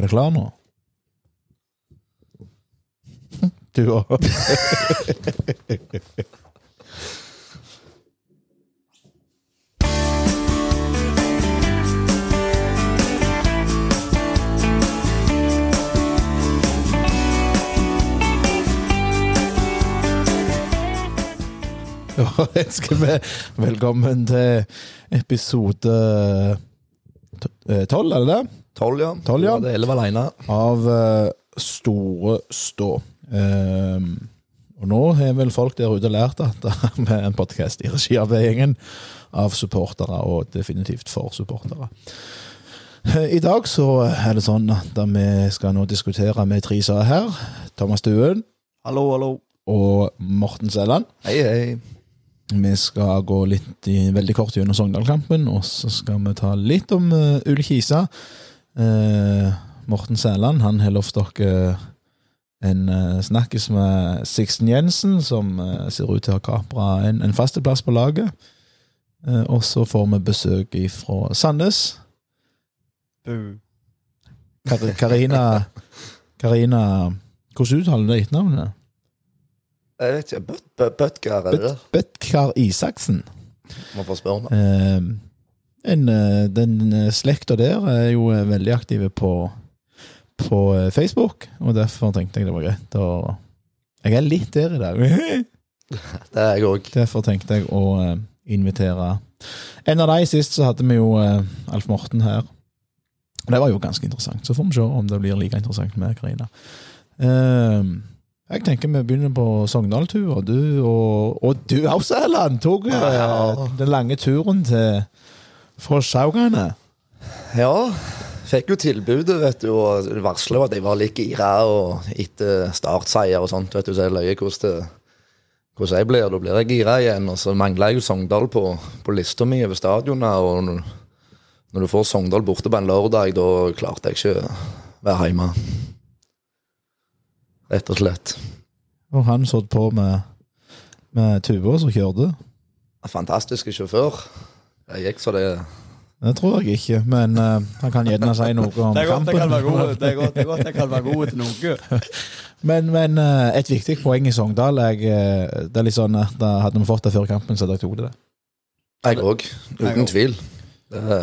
Er du klar nå? Du òg. Da ønsker vi velkommen til episode eh, tolv, er det det? Tolv, ja. Tolv, ja. Det elleve alene. Av eh, Store Stå. Ehm, og nå har vel folk der ute lært at det er en podkast i regi av gjengen av supportere, og definitivt for supportere. Eh, I dag så er det sånn at vi skal nå diskutere med tre sa her. Thomas Duen. Hallo, hallo. og Morten Selland. Hei, hei. Vi skal gå litt i, veldig kort gjennom Sogndal-kampen, og så skal vi ta litt om uh, Uli Kisa. Eh, Morten Sæland han har lovt dere en eh, snakkes med Sixten Jensen, som eh, ser ut til å ha kapra en, en fasteplass på laget. Eh, og så får vi besøk fra Sandnes. Bu. Kar Karina Karina Hvordan uttaler du det etternavnet? Jeg vet ikke, Bøt- eller? Er? Bøtkar Isaksen. Må få spørre. Eh, en, eh, den eh, slekta der er jo eh, veldig aktive på, på Facebook, og derfor tenkte jeg det var greit å Jeg er litt der i dag. Det er jeg òg. derfor tenkte jeg å invitere en av de. Sist så hadde vi jo Alf Morten her. Det var jo ganske interessant. Så får vi se om det blir like interessant med Karina. Jeg tenker vi begynner på Sogndal-tur, og du og, og du også, Erland, tok ja, Ja. den lange turen til fra Saugane. Ja. Fikk jo tilbudet, vet du, og varsla at jeg var litt gira og etter startseier og sånt. vet du, Så jeg løy hvordan det hvordan jeg blir. Da blir jeg gira igjen. Og så mangler jeg jo Sogndal på, på lista mi over stadionet. Og når, når du får Sogndal borte på en lørdag, da klarte jeg ikke å være hjemme. Rett og slett. Og han satt på med, med tuba som kjørte. Fantastisk sjåfør. Jeg gikk så det Det tror jeg ikke, men uh, han kan gjerne si noe om Det godt kampen. det er godt, det er godt jeg kan være god til noe. Men, men uh, et viktig poeng i Sogndal jeg, eh, Det er litt sånn at da Hadde vi fått det før kampen, så hadde jeg tatt det. Jeg òg, uten tvil. Det,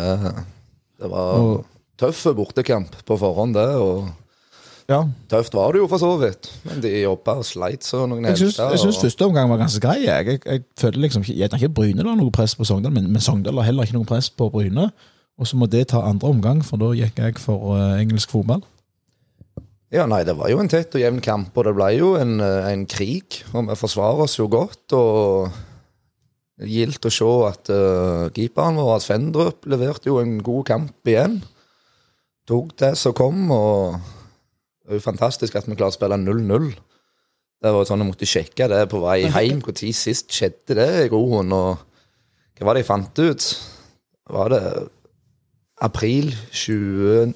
det var Og, tøff bortekamp på forhånd, det. Og ja, tøft var det jo for så vidt. Men de jobba og sleit så noen jeg helter, jeg syns første omgang var ganske grei. Jeg, jeg, jeg føler liksom ikke jeg, ikke Bryne la noe press på Sogndal, men, men Sogndal har heller ikke noe press på Bryne. Og så må det ta andre omgang, for da gikk jeg for uh, engelsk fotball. Ja, nei, det var jo en tett og jevn kamp, og det ble jo en, eh, en krig. Og vi forsvarer oss jo godt, og gildt å se at uh, keeperen vår, Svendrup, leverte jo en god kamp igjen. Tok det som kom, og det er jo fantastisk at vi klarer å spille 0-0. Det var sånn Jeg måtte sjekke det på vei hjem. Når sist skjedde det i Grohund? Og hva var det jeg fant ut? Var det april 2018?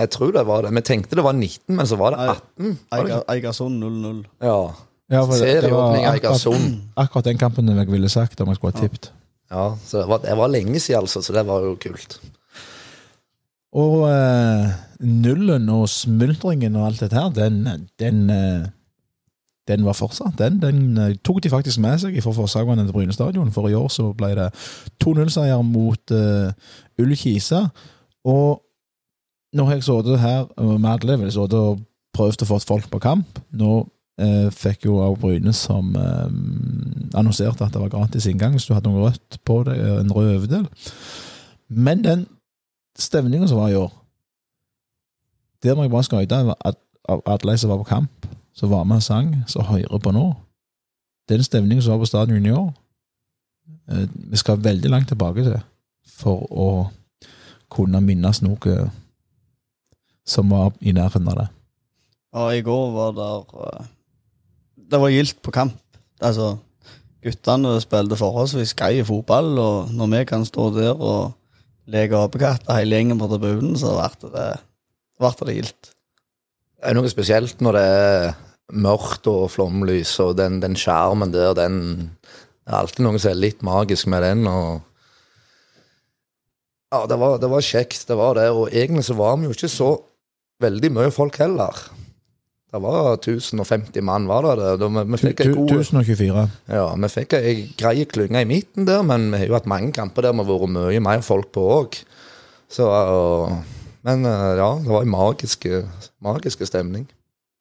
Jeg tror det var det. Vi tenkte det var 19, men så var det 18. Var det ikke? Eiger- Eigersund 0-0. Ja. Ja, for det, det var Serieåpning akkurat, akkurat den kampen jeg ville sagt om jeg skulle ha tippet. Ja, så det var, det var lenge siden, altså, så det var jo kult. Og uh, nullen og smultringen og alt dette her, den, den, uh, den var fortsatt. Den, den uh, tok de faktisk med seg fra Forsagvannet til Bryne stadion. For i år så ble det 2-0-seier mot Ull Kisa. Og nå har jeg sittet her med alle vel sittet og prøvd å få folk på kamp. Nå fikk jo av Bryne som annonserte at det var gratis inngang hvis du hadde noe rødt på deg, en rød overdel. Men den stemninga som var i år Der må jeg bare skryte av at alle som var på kamp, som var med og sang, som hører på nå. Den stemningen som var på stadion i år, eh, vi skal veldig langt tilbake til for å kunne minnes noe som var i nærheten av det. Ja, i går var der eh, Det var gildt på kamp. Altså, guttene spilte forholdsvis grei fotball, og når vi kan stå der og leke apekatter hele gjengen på tribunen, så ble det, ble det gildt. Det er noe spesielt når det er mørkt og flomlys, og den, den skjermen der, den Det er alltid noe som er litt magisk med den. og Ja, det var, det var kjekt, det var det. Og egentlig så var vi jo ikke så veldig mye folk heller. Det var 1050 mann, var det det? Vi, vi fikk ei god 1024. Ja, vi fikk ei grei klynge i midten der, men vi har jo hatt mange kamper der vi har vært mye mer folk på òg. Så Men uh, ja, det var en magisk, magisk stemning.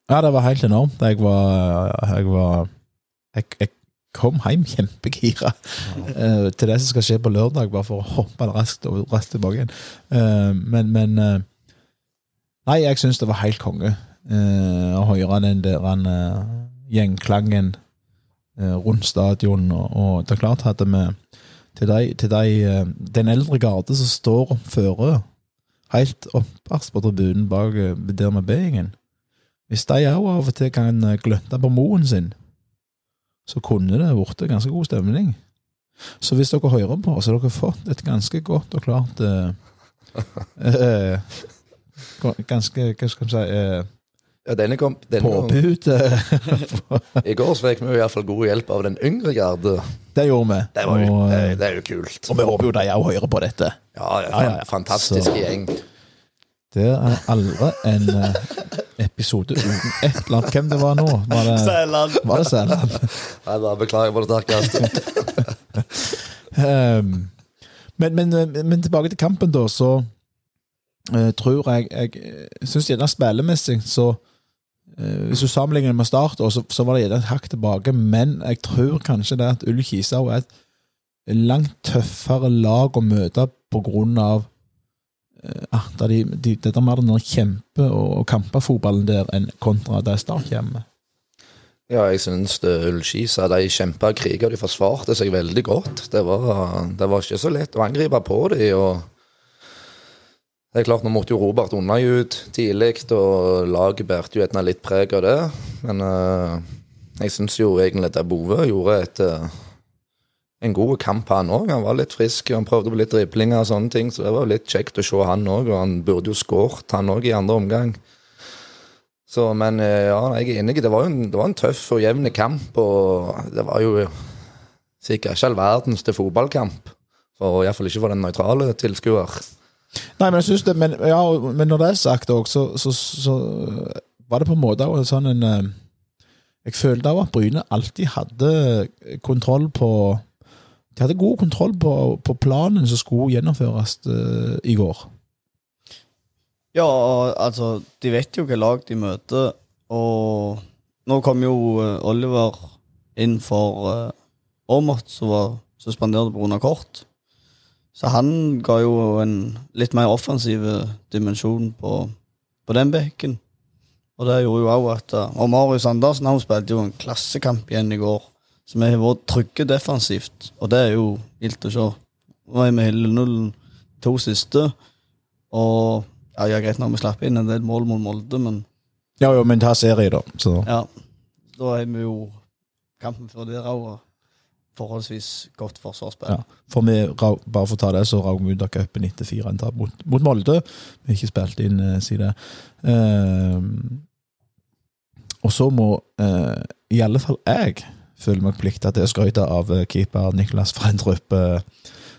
Ja, det var helt enormt. Jeg var Jeg, var, jeg, jeg kom hjem kjempegira ja. til det som skal skje på lørdag, bare for å hoppe raskt raskt tilbake igjen. Eh, men men eh, Nei, jeg syns det var helt konge eh, å høre den der han, eh, gjengklangen eh, rundt stadion. Og, og det er klart at vi til, de, til de, eh, den eldre garde som står føre, helt opperst på tribunen bak der med B-gjengen Hvis de òg av og til kan gløtte på moen sin, så kunne det blitt ganske god stemning. Så hvis dere hører på, så har dere fått et ganske godt og klart eh, eh, Ganske, hva skal vi si eh, Ja, denne kom denne, Påbud. eh, I går så fikk vi jo iallfall god hjelp av den yngre garde. det gjorde vi. Det, var jo, og, det, eh, det er jo kult. og vi håper jo de òg hører på dette. Ja, ja, Ja, ja, ja. Fantastisk Så- gjeng. Det er aldri en eh, episode uten et eller annet. Hvem det var nå? Var det, Sæland. var det Sæland? Jeg bare beklager på det sterkeste. um, men, men, men tilbake til kampen, da, så eh, tror jeg Jeg syns gjerne spillemessig så Hvis du sammenligner med Start, så, så var det gjerne et hakk tilbake, men jeg tror kanskje det at Ull Kisa er et langt tøffere lag å møte på grunn av eh, at de, de, det er mer den kjempe- og kampefotballen der enn kontra det Start kommer. Ja, jeg syns Ullskisa de kjempa kriger, de forsvarte seg veldig godt. Det var, det var ikke så lett å angripe på dem. Og det er klart, nå måtte jo Robert unna ut tidlig, og laget bærte jo gjerne litt preg av det. Men uh, jeg syns jo egentlig at Bove gjorde et, uh, en god kamp, han òg. Han var litt frisk, han prøvde på litt driblinger og sånne ting, så det var jo litt kjekt å se han òg. Og han burde jo skåret, han òg, i andre omgang. Så, men uh, ja, jeg er enig. Det var jo en, det var en tøff og jevn kamp, og det var jo sikkert ikke all verdens til fotballkamp. For Iallfall ikke for den nøytrale tilskuer. Nei, men jeg synes det, men, ja, men når det er sagt òg, så, så, så var det på en måte også sånn en eh, Jeg følte òg at Bryne alltid hadde kontroll på De hadde god kontroll på, på planen som skulle gjennomføres eh, i går. Ja, altså, de vet jo hva lag de møter, og nå kom jo eh, Oliver inn for uh, som var suspendert pga. kort. Så han ga jo en litt mer offensiv dimensjon på, på den bekken. Og det gjorde jo òg at eh, Og Marius Andersen han spilte jo en klassekamp igjen i går. Så vi har vært trygge defensivt, og det er jo gildt å se. Nå er vi hele nullen to siste, og ja, ja, greit nok vi slapp inn en del mål mot Molde, men Ja, jo, men ta serie, da. Så. ja, da er vi jo kampen før der òg, forholdsvis godt forsvarsspill. Ja. For vi, bare for å ta det, så rag vi ut av cupen etter 4-1 mot, mot Molde. Vi har ikke spilt inn uh, siden. Ehm, og så må eh, i alle fall jeg føle meg plikta til å skryte av eh, keeper Niklas Frendrup, eh,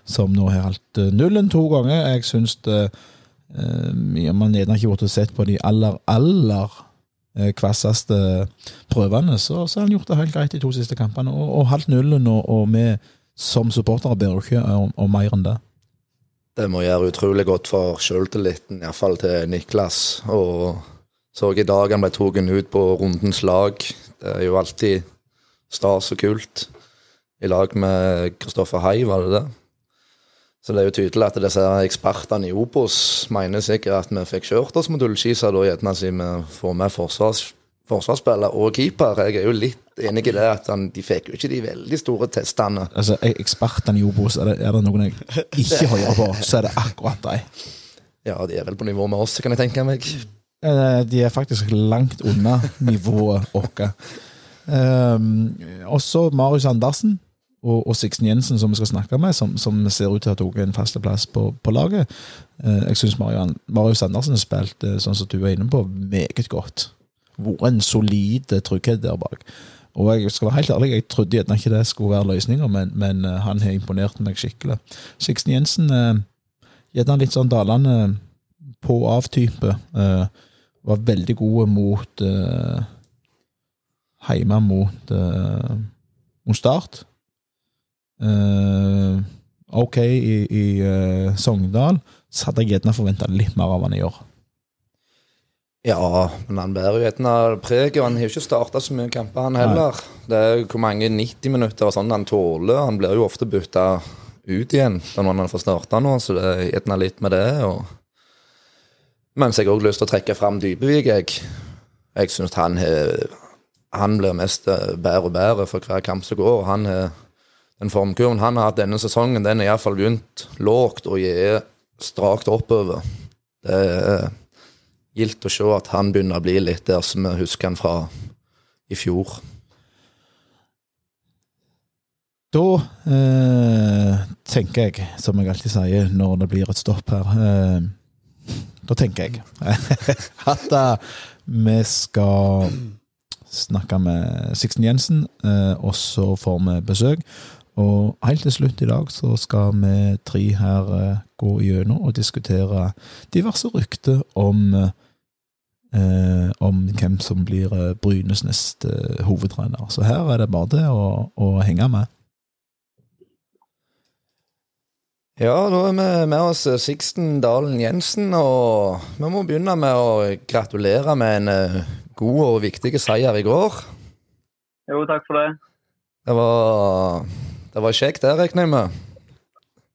som nå har holdt eh, nullen to ganger. Jeg syns det eh, Man gjerne ikke burde sett på de aller, aller eh, kvasseste prøvene, så, så har han gjort det helt greit de to siste kampene, og, og halvt nullen, og, og vi som supportere ber jo ikke om, om mer enn det. Det må gjøre utrolig godt for sjøltilliten, iallfall til Niklas. Og så i dag han ble tatt ut på rundens lag. Det er jo alltid stas og kult. I lag med Kristoffer Hai, var det det? Så det er jo tydelig at disse ekspertene i Opos mener sikkert at vi fikk kjørt oss mot Ullskisa, da gjerne siden vi får med forsvars, forsvarsspiller og keeper. Jeg er jo litt enig i det at han, de fikk jo ikke de veldig store testene. Altså, Ekspertene i Obos, er det, er det noen jeg ikke hører på, så er det akkurat deg. Ja, de er vel på nivå med oss, kan jeg tenke meg. De er faktisk langt unna nivået vårt. Um, og så Marius Andersen og, og Sixten Jensen, som vi skal snakke med, som, som ser ut til å ha tatt en fasteplass på, på laget. Eh, jeg syns Marius Andersen har spilt, eh, sånn som du er inne på, meget godt. Vært en solid eh, trygghet der bak. Og jeg skal være helt ærlig, jeg trodde gjerne ikke det skulle være løsninger, men, men eh, han har imponert meg skikkelig. Sixten Jensen gjerne litt sånn dalende på og av-type. Eh, var veldig god mot eh, Hjemme mot, eh, mot Start. Eh, ok i, i uh, Sogndal, så hadde jeg gjerne forventa litt mer av han i år. Ja, men han bærer jo et preg, og Han har jo ikke starta så mye kamper, han heller. Det er jo hvor mange 90 minutter og sånn han tåler. Han blir jo ofte bytta ut igjen når han får starta nå, så det er gjerne litt med det. og Mens jeg òg lyst til å trekke fram Dybevik. Jeg, jeg syns han, har- han blir mest eh, bedre og bedre for hver kamp som går. Han har den formkurven han har hatt denne sesongen, den er iallfall begynt lågt og er strakt oppover. Det er gildt å se at han begynner å bli litt der som vi husker han fra i fjor. Da eh, tenker jeg, som jeg alltid sier når det blir et stopp her eh, Da tenker jeg at eh, vi skal snakke med Sixten Jensen, eh, og så får vi besøk. Og helt til slutt i dag så skal vi tre her eh, gå gjennom og diskutere diverse rykter om eh, om hvem som blir eh, Brynes neste eh, hovedtrener. Så her er det bare det å, å henge med. Ja, da er vi med oss Sixten Dalen Jensen, og vi må begynne med å gratulere med en god og viktig seier i går. Jo, takk for det. Det var, det var kjekt, det regner jeg med.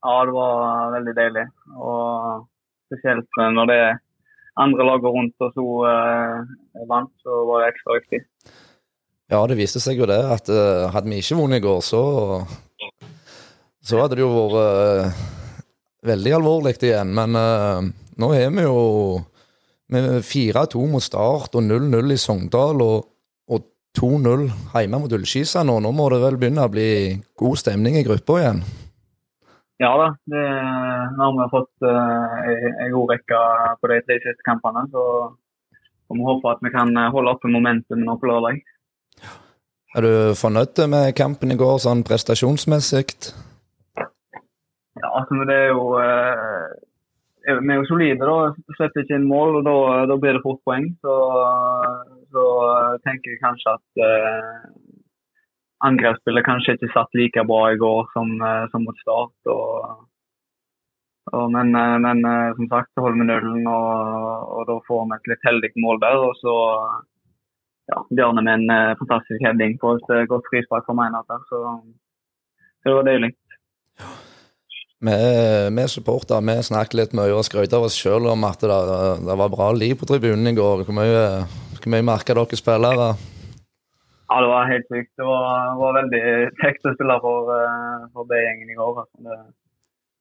Ja, det var veldig deilig. Og spesielt når det er andre lag rundt og så eh, vant, så var det ekstra viktig. Ja, det viste seg jo det, at eh, hadde vi ikke vunnet i går, så Så hadde det jo vært eh, veldig alvorlig igjen. Men eh, nå er vi jo med 4-2 mot Start og 0-0 i Sogndal og, og 2-0 hjemme mot Ullskisa nå. Nå må det vel begynne å bli god stemning i gruppa igjen. Ja da, det, nå har vi fått uh, en- god rekke på de tre siste kampene. Så får vi håpe at vi kan eh, holde oppe momentet nå på lørdag. Er du fornøyd med kampen i går, sånn prestasjonsmessig? Ja, altså, det er jo eh, Vi er jo solide, da. Slipper ikke inn mål, og da, da blir det fort poeng. Så, så tenker jeg kanskje at eh, angrepsspillet kanskje ikke satt like bra i går som, eh, som mot Start. Og, og, men, eh, men eh, som sagt så holder vi nullen, og, og da får vi et litt heldig mål der. Og så ja, Bjørne med en fantastisk heading på et godt frispark for meg. der, Så, så det var deilig. Vi, supportere vi snakket litt mye og skrøt av oss sjøl om at det, det var bra liv på tribunen i går. Hvor mye, hvor mye merka dere spillere? Ja, det var helt sykt. Det var, var veldig kjekt å spille for, eh, for B-gjengen i går. Altså. Det,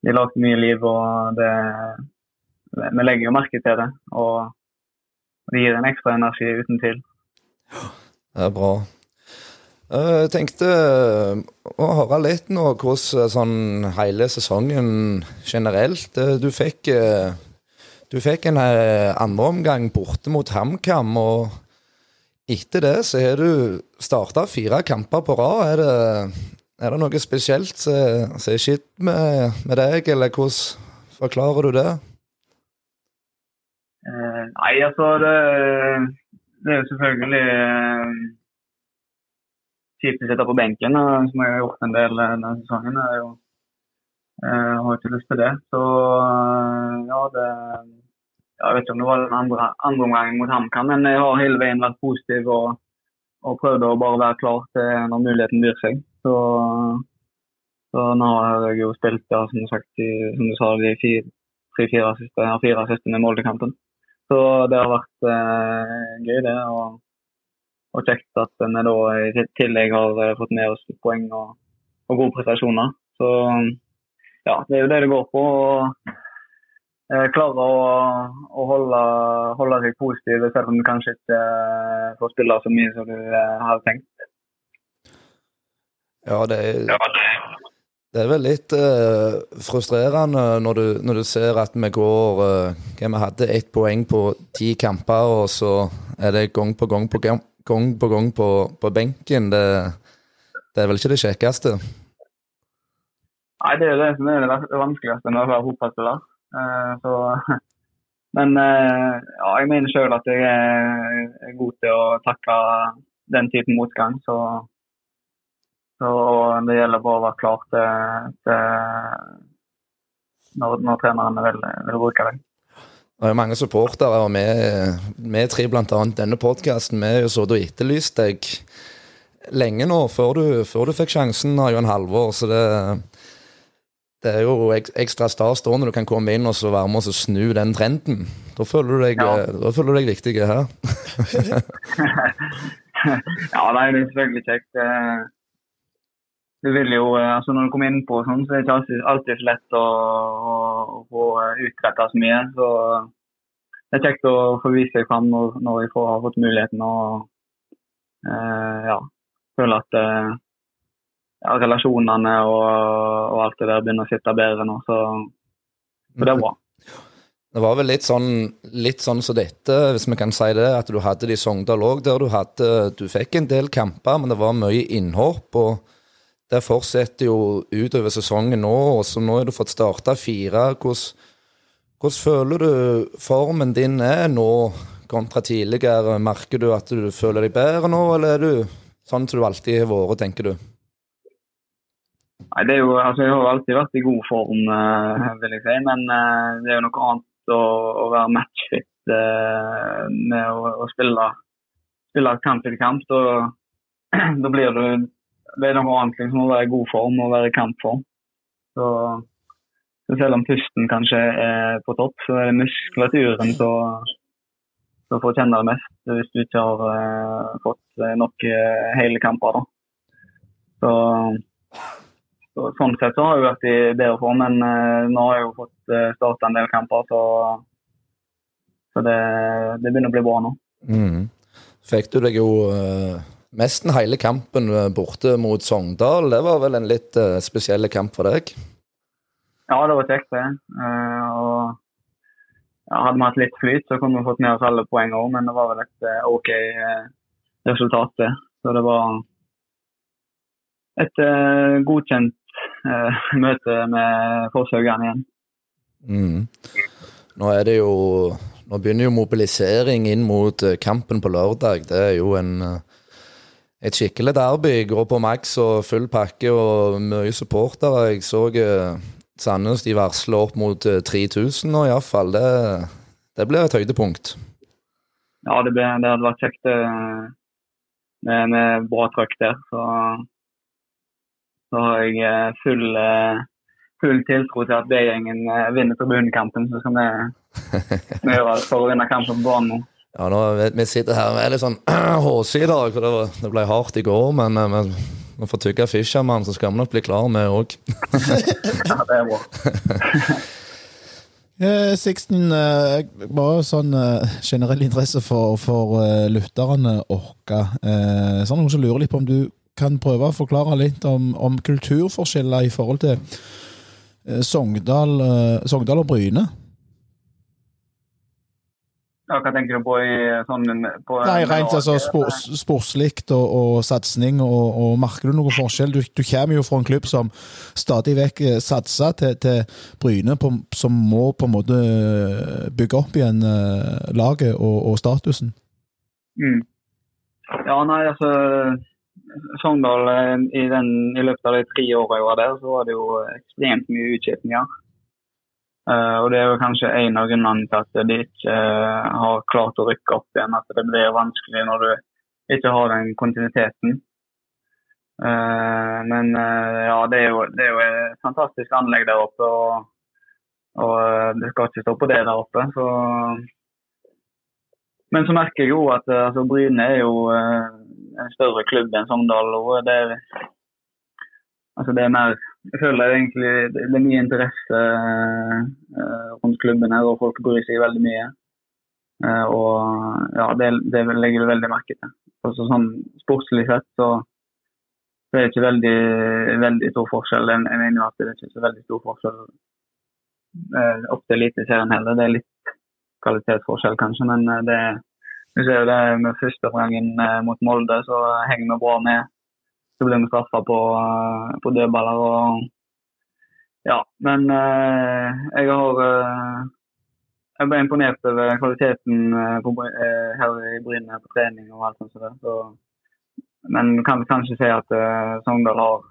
de lagde mye liv, og det, vi legger jo merke til det. Og det gir en ekstra energi uten tvil. Det er bra. Eh, Jeg tenkte eh, å høre litt nå hvordan sånn hele sesongen generelt eh, Du fikk, eh, du fikk en andreomgang andre omgang borte mot HamKam, og etter det så har du starta fire kamper på rad. Er det, er det noe spesielt som er skitt med, med deg, eller hvordan forklarer du det? Eh, nei, altså det, det er jo selvfølgelig eh, kjipt å sitte på benken, eh, som jeg har gjort en del eh, denne sesongen. Jeg jo, jeg har ikke lyst til det. Så eh, ja, det Jeg vet ikke om det var den andre, andre omgangen mot HamKam, men jeg har hele veien vært positiv og, og prøvd å bare være klar til når muligheten byr seg. Så, så nå har jeg jo spilt ja, som, sagt, i, som du sa, de fire, tre-fire siste, siste med Molde-kampen. Så det har vært eh, gøy, det. Og, og kjekt at vi da i tillegg har eh, fått med oss poeng og, og gode prestasjoner. Så ja, det er jo det det går på. å eh, klare å, å holde, holde seg positiv, selv om du kanskje ikke eh, får spille så mye som du hadde tenkt. Ja, det er, det er vel litt eh, frustrerende når du, når du ser at vi går eh, Vi hadde ett poeng på ti kamper, og så er det gang på gang på gang, gang, på, gang på, på benken. Det, det er vel ikke det kjekkeste? Nei, Det er jo det som er det vanskeligste med å være fotballspiller. Eh, men eh, ja, jeg mener sjøl at jeg er god til å takle den typen motgang. Så, så det gjelder bare å være klar til, til når, når treneren vil, vil bruke deg. Det er jo mange supportere, og vi, vi tre blant annet denne podkasten, vi har sittet og etterlyst deg lenge nå, før du, før du fikk sjansen av Jon Halvor. Så det, det er jo ekstra stas da når du kan komme inn og så være med og snu den trenden. Da føler du deg, Ja. da føler du deg viktig her. ja, nei, det er selvfølgelig kjekt. Eh, Du vil jo, eh, altså Når du kommer innpå, og sånn, så er det ikke alltid, alltid så lett å, få utretta så mye. Så det er kjekt å få vise seg fram når, når vi får, har fått muligheten. og eh, ja, føler at eh, ja, relasjonene og, og alt det der begynner å sitte bedre nå. Så, så det er bra. Det var vel litt sånn litt sånn som dette, hvis vi kan si det, at du hadde det i Sogndal òg, der du hadde Du fikk en del kamper, men det var mye innhopp. og det fortsetter jo utover sesongen nå, og så nå har du fått starta fire. Hvordan, hvordan føler du formen din er nå kontra tidligere? Merker du at du føler deg bedre nå, eller er du sånn som du alltid har vært, tenker du? Nei, det er jo, altså Jeg har alltid vært i god form, eh, vil jeg si. Men eh, det er jo noe annet å, å være matchfit eh, med å, å spille, spille kamp etter kamp. Da, da blir du Det er noe annet liksom, å være i god form og være i kampform. Så, så selv om pusten kanskje er på topp, så er det muskulaturen som får kjenne det mest hvis du ikke har uh, fått eh, nok uh, hele kamper. da. Så så, sånn sett så har jeg vært i bedre form, men uh, nå har jeg jo fått uh, starta en del kamper, så, så det, det begynner å bli bra nå. Mm. Fikk du deg jo eh, nesten hele kampen eh, borte mot Sogndal. Det var vel en litt uh, spesiell kamp for deg? Ja, det var kjekt, det. Uh, og ja, Hadde vi hatt litt flyt, så kunne vi fått med oss alle poeng òg, men det var vel et uh, OK resultat, det. Så det var et godkjent møte med Forshaugane igjen. Mm. Nå er det jo Nå begynner jo mobilisering inn mot kampen på lørdag. Det er jo en eh, et skikkelig derby. Går på maks og full pakke og mye supportere. Jeg så eh, Sandnes de varsler opp mot eh, 3000 nå, iallfall. Det, det blir et høydepunkt. Ja, det, ble, det hadde vært kjekt eh, med, med bra trøkk der. Så, så har jeg eh, full, eh, full tiltro til at B-gjengen eh, vinner tribunekampen. Så skal vi gjøre alt for å vinne kampen på banen nå. Ja, nå, vi, vi sitter her med litt sånn HC i dag, for det, var, det ble hardt i går. Men eh, vi, vi får tygge Fisherman, så skal vi nok bli klar med òg. Ja, det er bra. Eh, Sixten, eh, bare sånn eh, generell interesse for, for eh, lytterne våre. Eh, så er det noen som lurer litt på om du kan prøve å forklare litt om, om kulturforskjeller i forhold til eh, Sogndal, eh, Sogndal og Bryne? Ja, hva tenker du på i sånn på, Nei, rent altså spor, sportslig og, og satsing, og, og merker du noen forskjell? Du, du kommer jo fra en klubb som stadig vekk eh, satser til, til Bryne, på, som må på en måte eh, bygge opp igjen uh, laget og, og statusen. Mm. Ja, nei, altså Sogndal i, den, i løpet av de tre åra jeg var der, så var det jo ekstremt mye utskiftninger. Eh, og det er jo kanskje en av grunnene til at de ikke eh, har klart å rykke opp igjen. At det blir vanskelig når du ikke har den kontinuiteten. Eh, men eh, ja, det er, jo, det er jo et fantastisk anlegg der oppe. Og, og eh, det skal ikke stå på det der oppe. Så men så merker jeg jo at eh, altså, Bryne er jo eh, en større klubb enn Sogndal. og det er, altså, det er mer Jeg føler egentlig det er mye interesse eh, rundt klubben her, og folk bryr seg veldig mye. Eh, og ja, det, det legger du veldig merke til. Også sånn Sportslig sett så, så er det ikke veldig, veldig stor forskjell. Jeg mener at det er ikke så veldig stor forskjell eh, opp til Eliteserien heller. Det er litt kvalitetsforskjell kanskje, men det vi ser jo det med første omgangen mot Molde, så henger vi bra med. Så ble vi straffa på, eh, på dødballer. Og, ja, men eh, jeg har eh, Jeg ble imponert over kvaliteten eh, på, eh, her i Bryne på trening og alt sånt. sånt. Så, men kan kanskje si at eh, Sogndal har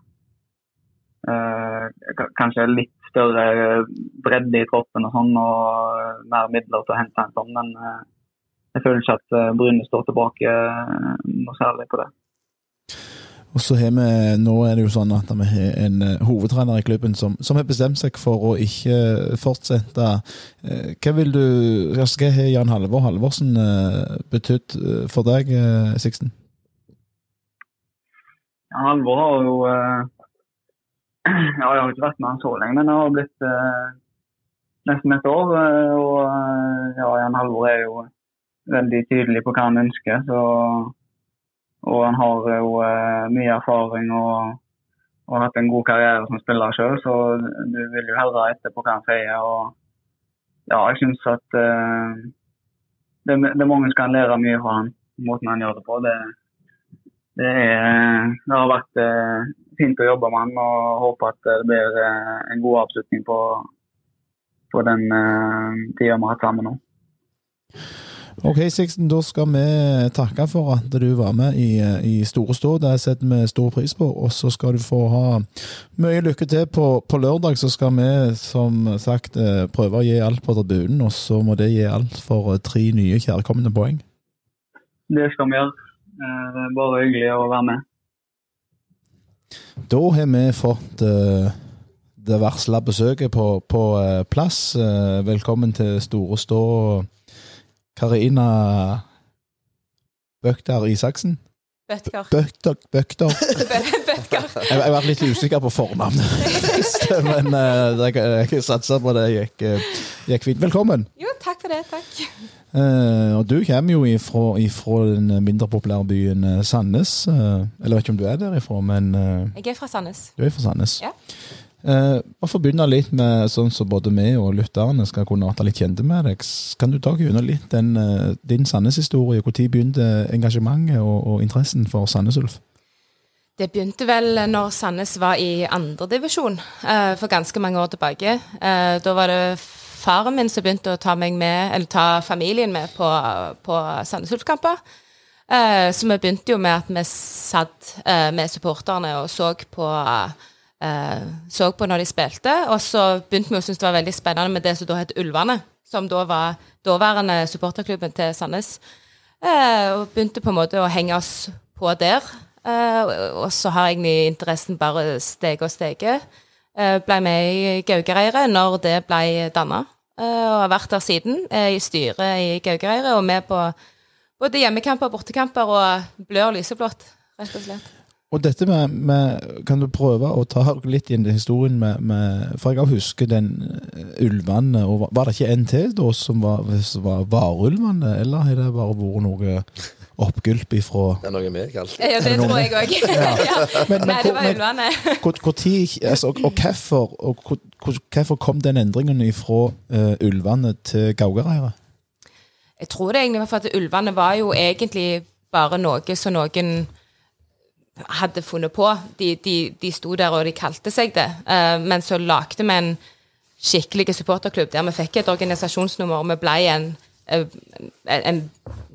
kanskje litt større bredde i troppen og sånn, og mer midler til å hente en sånn. Men jeg føler ikke at Bryne står tilbake noe særlig på det. Og så har vi, Nå er det jo sånn at vi har en eh, hovedtrener i klubben som, som har bestemt seg for å ikke fortsette. Eh, Hva vil du, hva har Jan Halvor Halvorsen eh, betydd for deg, Sixten? Jan Halvor har jo Ja, jeg har ikke vært med han så lenge, men det har blitt nesten et år. og ja, Jan Halvor er jo veldig tydelig på hva han ønsker. Så, og han har jo eh, mye erfaring og, og har hatt en god karriere som spiller sjøl, så du vil jo høre etter på hva han sier. og ja, jeg syns at uh, det, det er mange som kan lære mye fra han, måten han gjør det på. Det, det, er, det har vært uh, fint å jobbe med han og håper at det blir uh, en god avslutning på, på den tida vi har hatt sammen nå. Ok, Sixten, da skal vi takke for at du var med i, i Store stå. Det setter vi stor pris på. Og så skal du få ha mye lykke til på, på lørdag. Så skal vi som sagt eh, prøve å gi alt på tribunen, og så må det gi alt for eh, tre nye kjærkomne poeng. Det skal vi gjøre. Eh, Det er bare hyggelig å være med. Da har vi fått det varsla besøket på, på plass. Velkommen til Store stå, Karina Bøkter Isaksen. Bøtker. Bøkter, Bøkter. Bødker. Jeg, var litt usikker på fornavnet, men uh, jeg, satser på det gikk, eh, gikk fint. Velkommen. Jo, takk for det. Takk. Eh, og du kommer jo ifra, ifra den mindre populære byen eh, Sandnes. eh, eller vet ikke om du er derifra, men eh, Jeg er fra Sandnes. du er fra Sandnes. Ja. Eh, bare for å begynne litt med sånn som både vi og lytterne skal kunne bli litt kjente med deg. Kan du ta gjennom litt den, eh, din Sandnes-historie? Når begynte engasjementet og, og interessen for Sandnes Ulf? Det begynte vel når Sandnes var i andredivisjon uh, for ganske mange år tilbake. Eh, da var det faren min som begynte å ta med, ta familien med på, på Sandnes Ulf-kamper. Eh, så vi begynte jo med at vi satt eh, med supporterne og så på eh, så på når de spilte. Og så begynte vi å synes det var veldig spennende med det som da het Ulvane, som da var daværende supporterklubben til Sandnes. Eh, og begynte på en måte å henge oss på der. Eh, og- så har egentlig interessen bare steget og steget. Eh, ble med i Gaugereiret når det ble danna, eh, og har vært der siden. eh, I styret i Gaugereiret og med på både hjemmekamper og bortekamper og blør lyseblått, rett og slett. Og dette med, med Kan du prøve å ta litt inn i historien med, med For jeg husker den eh, ulvene. og Var var det ikke en til da som var, som var varulvene, eller har det bare vært noe oppgulp ifra Det er noe vi kaller Ja, det tror jeg òg. ja. Nei, det var ulvene. Altså, og, og hvorfor og hvor, hvor, hvorfor kom den endringen ifra uh, ulvene til Gaugareiret? Jeg tror det egentlig var for at ulvene var jo egentlig bare noe som noen hadde funnet på. De, de, de sto der og de kalte seg det. Eh, men så lagde vi en skikkelig supporterklubb der vi fikk et organisasjonsnummer, og vi ble en, eh, en,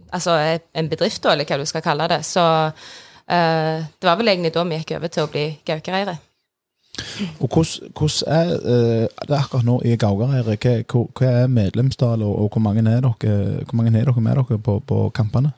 Altså en bedrift, eller hva du skal kalle det. Så eh, det var vel egentlig da vi gikk over til å bli Gaukereiret. Og hvordan, er det akkurat nå i Gaugareiret? Hva, hva, hva er medlemstallet, og, og hvor mange er dere, hvor mange er dere med dere på, på kampene?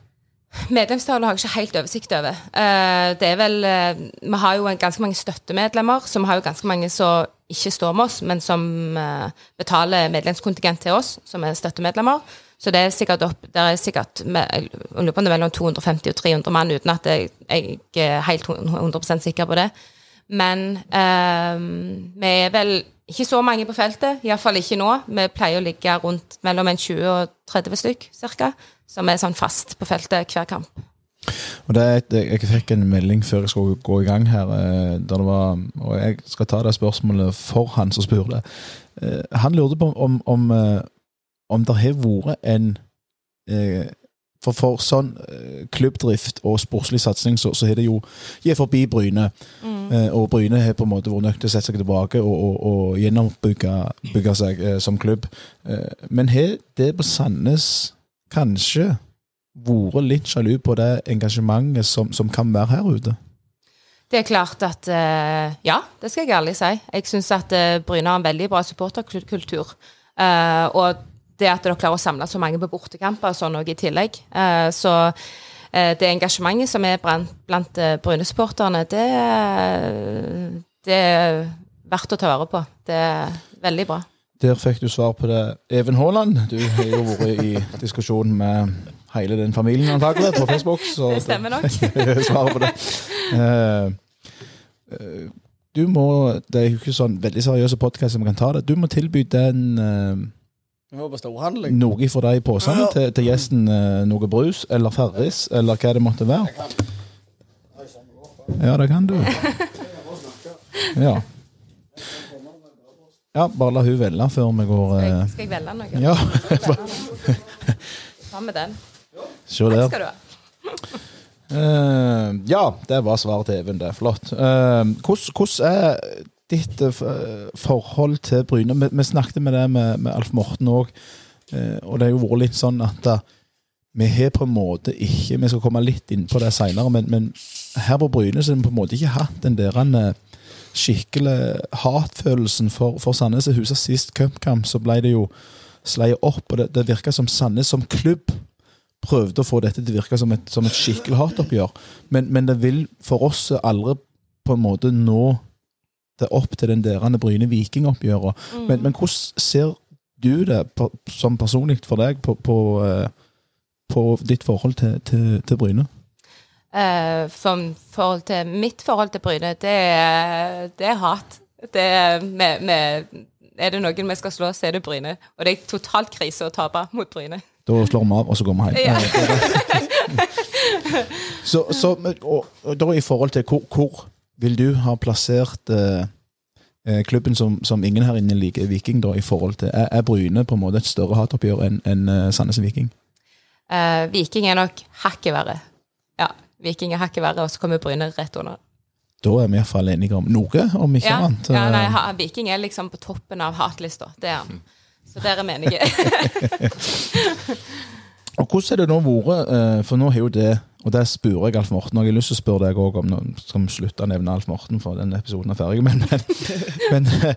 Medlemstallet har jeg ikke helt oversikt over. Eh, det er vel, eh, Vi har jo ganske mange støttemedlemmer, så vi har jo ganske mange som ikke står med oss, men som eh, betaler medlemskontingent til oss, som er støttemedlemmer. Så det er sikkert opp, det er sikkert jeg lurer på om det er mellom 250 og 300 mann, uten at jeg er helt 100% sikker på det. Men eh, vi er vel ikke så mange på feltet, iallfall ikke nå. Vi pleier å ligge rundt mellom en 20 og 30 stykk, cirka, som er sånn fast på feltet hver kamp. Og det er et, jeg fikk en melding før jeg skulle gå i gang her, eh, der det var, og jeg skal ta det spørsmålet for han som spurte. Eh, Han lurte på om, om, eh, om det har vært en For for sånn klubbdrift og sportslig satsing, så, så har det jo gitt forbi Bryne. Mm. og Bryne har på en måte vært nødt til å sette seg tilbake og, og, og gjennombygge seg som klubb. Men har det på Sandnes kanskje vært litt sjalu på det engasjementet som, som kan være her ute? Det er klart at eh, Ja, det skal jeg ærlig si. Jeg syns at eh, Bryne har en veldig bra supporterkultur. Eh, og det at dere klarer å samle så mange på bortekamper og sånn i tillegg. Så det engasjementet som er blant, blant Bryne-supporterne, det, det er verdt å ta vare på. Det er veldig bra. Der fikk du svar på det. Even Haaland, du har jo vært i diskusjon med hele den familien antakelig på Facebook. Så Det stemmer nok. svaret på det. Eh, eh, du må, Det er jo ikke sånn veldig seriøse podkast som kan ta det. Du må tilby den storhandling. noe for deg i posene til, til gjesten. noe brus eller Farris eller hva det måtte være. Ja, det kan du. Ja. Ja, bare la hun velge før vi går Skal eh, jeg, skal jeg velge noe? Ja, Hva med den? se der. Skal du ha? Uh, ja, det var svaret til Even. Det er flott. Uh, hvordan, er ditt uh, forhold til Bryne? Vi, vi snakket med det med, med Alf Morten òg, og det har jo vært litt sånn at eh, vi har på en måte ikke Vi skal komme litt inn på det seinere, men, men her på Bryne så har vi på en måte ikke hatt den der eh, skikkelig hatfølelsen for, for Sandnes. Jeg husker sist cupkamp så ble det jo sleiet opp, og det, det virka som Sandnes som klubb prøvde å få dette til å virke som et, som et skikkelig hatoppgjør. Men, men det vil for oss aldri på en måte nå det opp til den derende Bryne-Viking-oppgjøret. Men, men hvordan ser du det på, som personlig for deg på, på, eh, på ditt forhold til, til, til Bryne? Eh, for forhold til mitt forhold til Bryne, det er, det er hat. Det er, med, med, er det noen vi skal slå, så er det Bryne. Og det er totalt krise å tape mot Bryne. Da slår vi av, og så går vi hjem. Ja. så, så, og, og da i forhold til hvor, hvor vil du ha plassert eh, eh, klubben som, som ingen her inne liker, Viking, da, i forhold til Er, er Bryne på en måte et større hatoppgjør enn enn, eh, Sandnes Viking? Uh, Viking er nok hakket verre. Ja, Viking er hakket verre, og så kommer Bryne rett under. Da er vi iallfall enige om noe, om ikke Ja, annet. ja nei, ha, Viking er liksom på toppen av hatlista. Det er han. Så der er vi enige. Og hvordan er det nå vært, eh, for nå har jo det Og det spør jeg Alf Morten, og jeg har lyst til å spørre deg òg om skal vi slutte å nevne Alf Morten, for den episoden er ferdig. Men, men, men eh,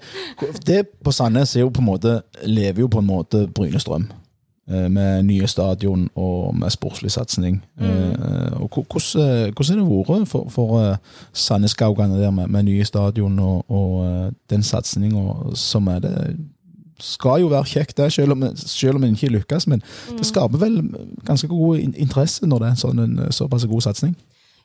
det på Sandnes er jo på en måte lever jo på en måte Bryne Strøm. eh, Med nye stadion og med sportslig satsing. Eh, og Hvordan hvordan har det vært for, for eh, Sandnes-gaugene der med, med nye stadion og, og eh, den satsinga som er det? Skal jo være kjekt, det, selv om, selv om en ikke lykkes. Men det skaper vel ganske god interesse når det er en sånn en såpass god satsing.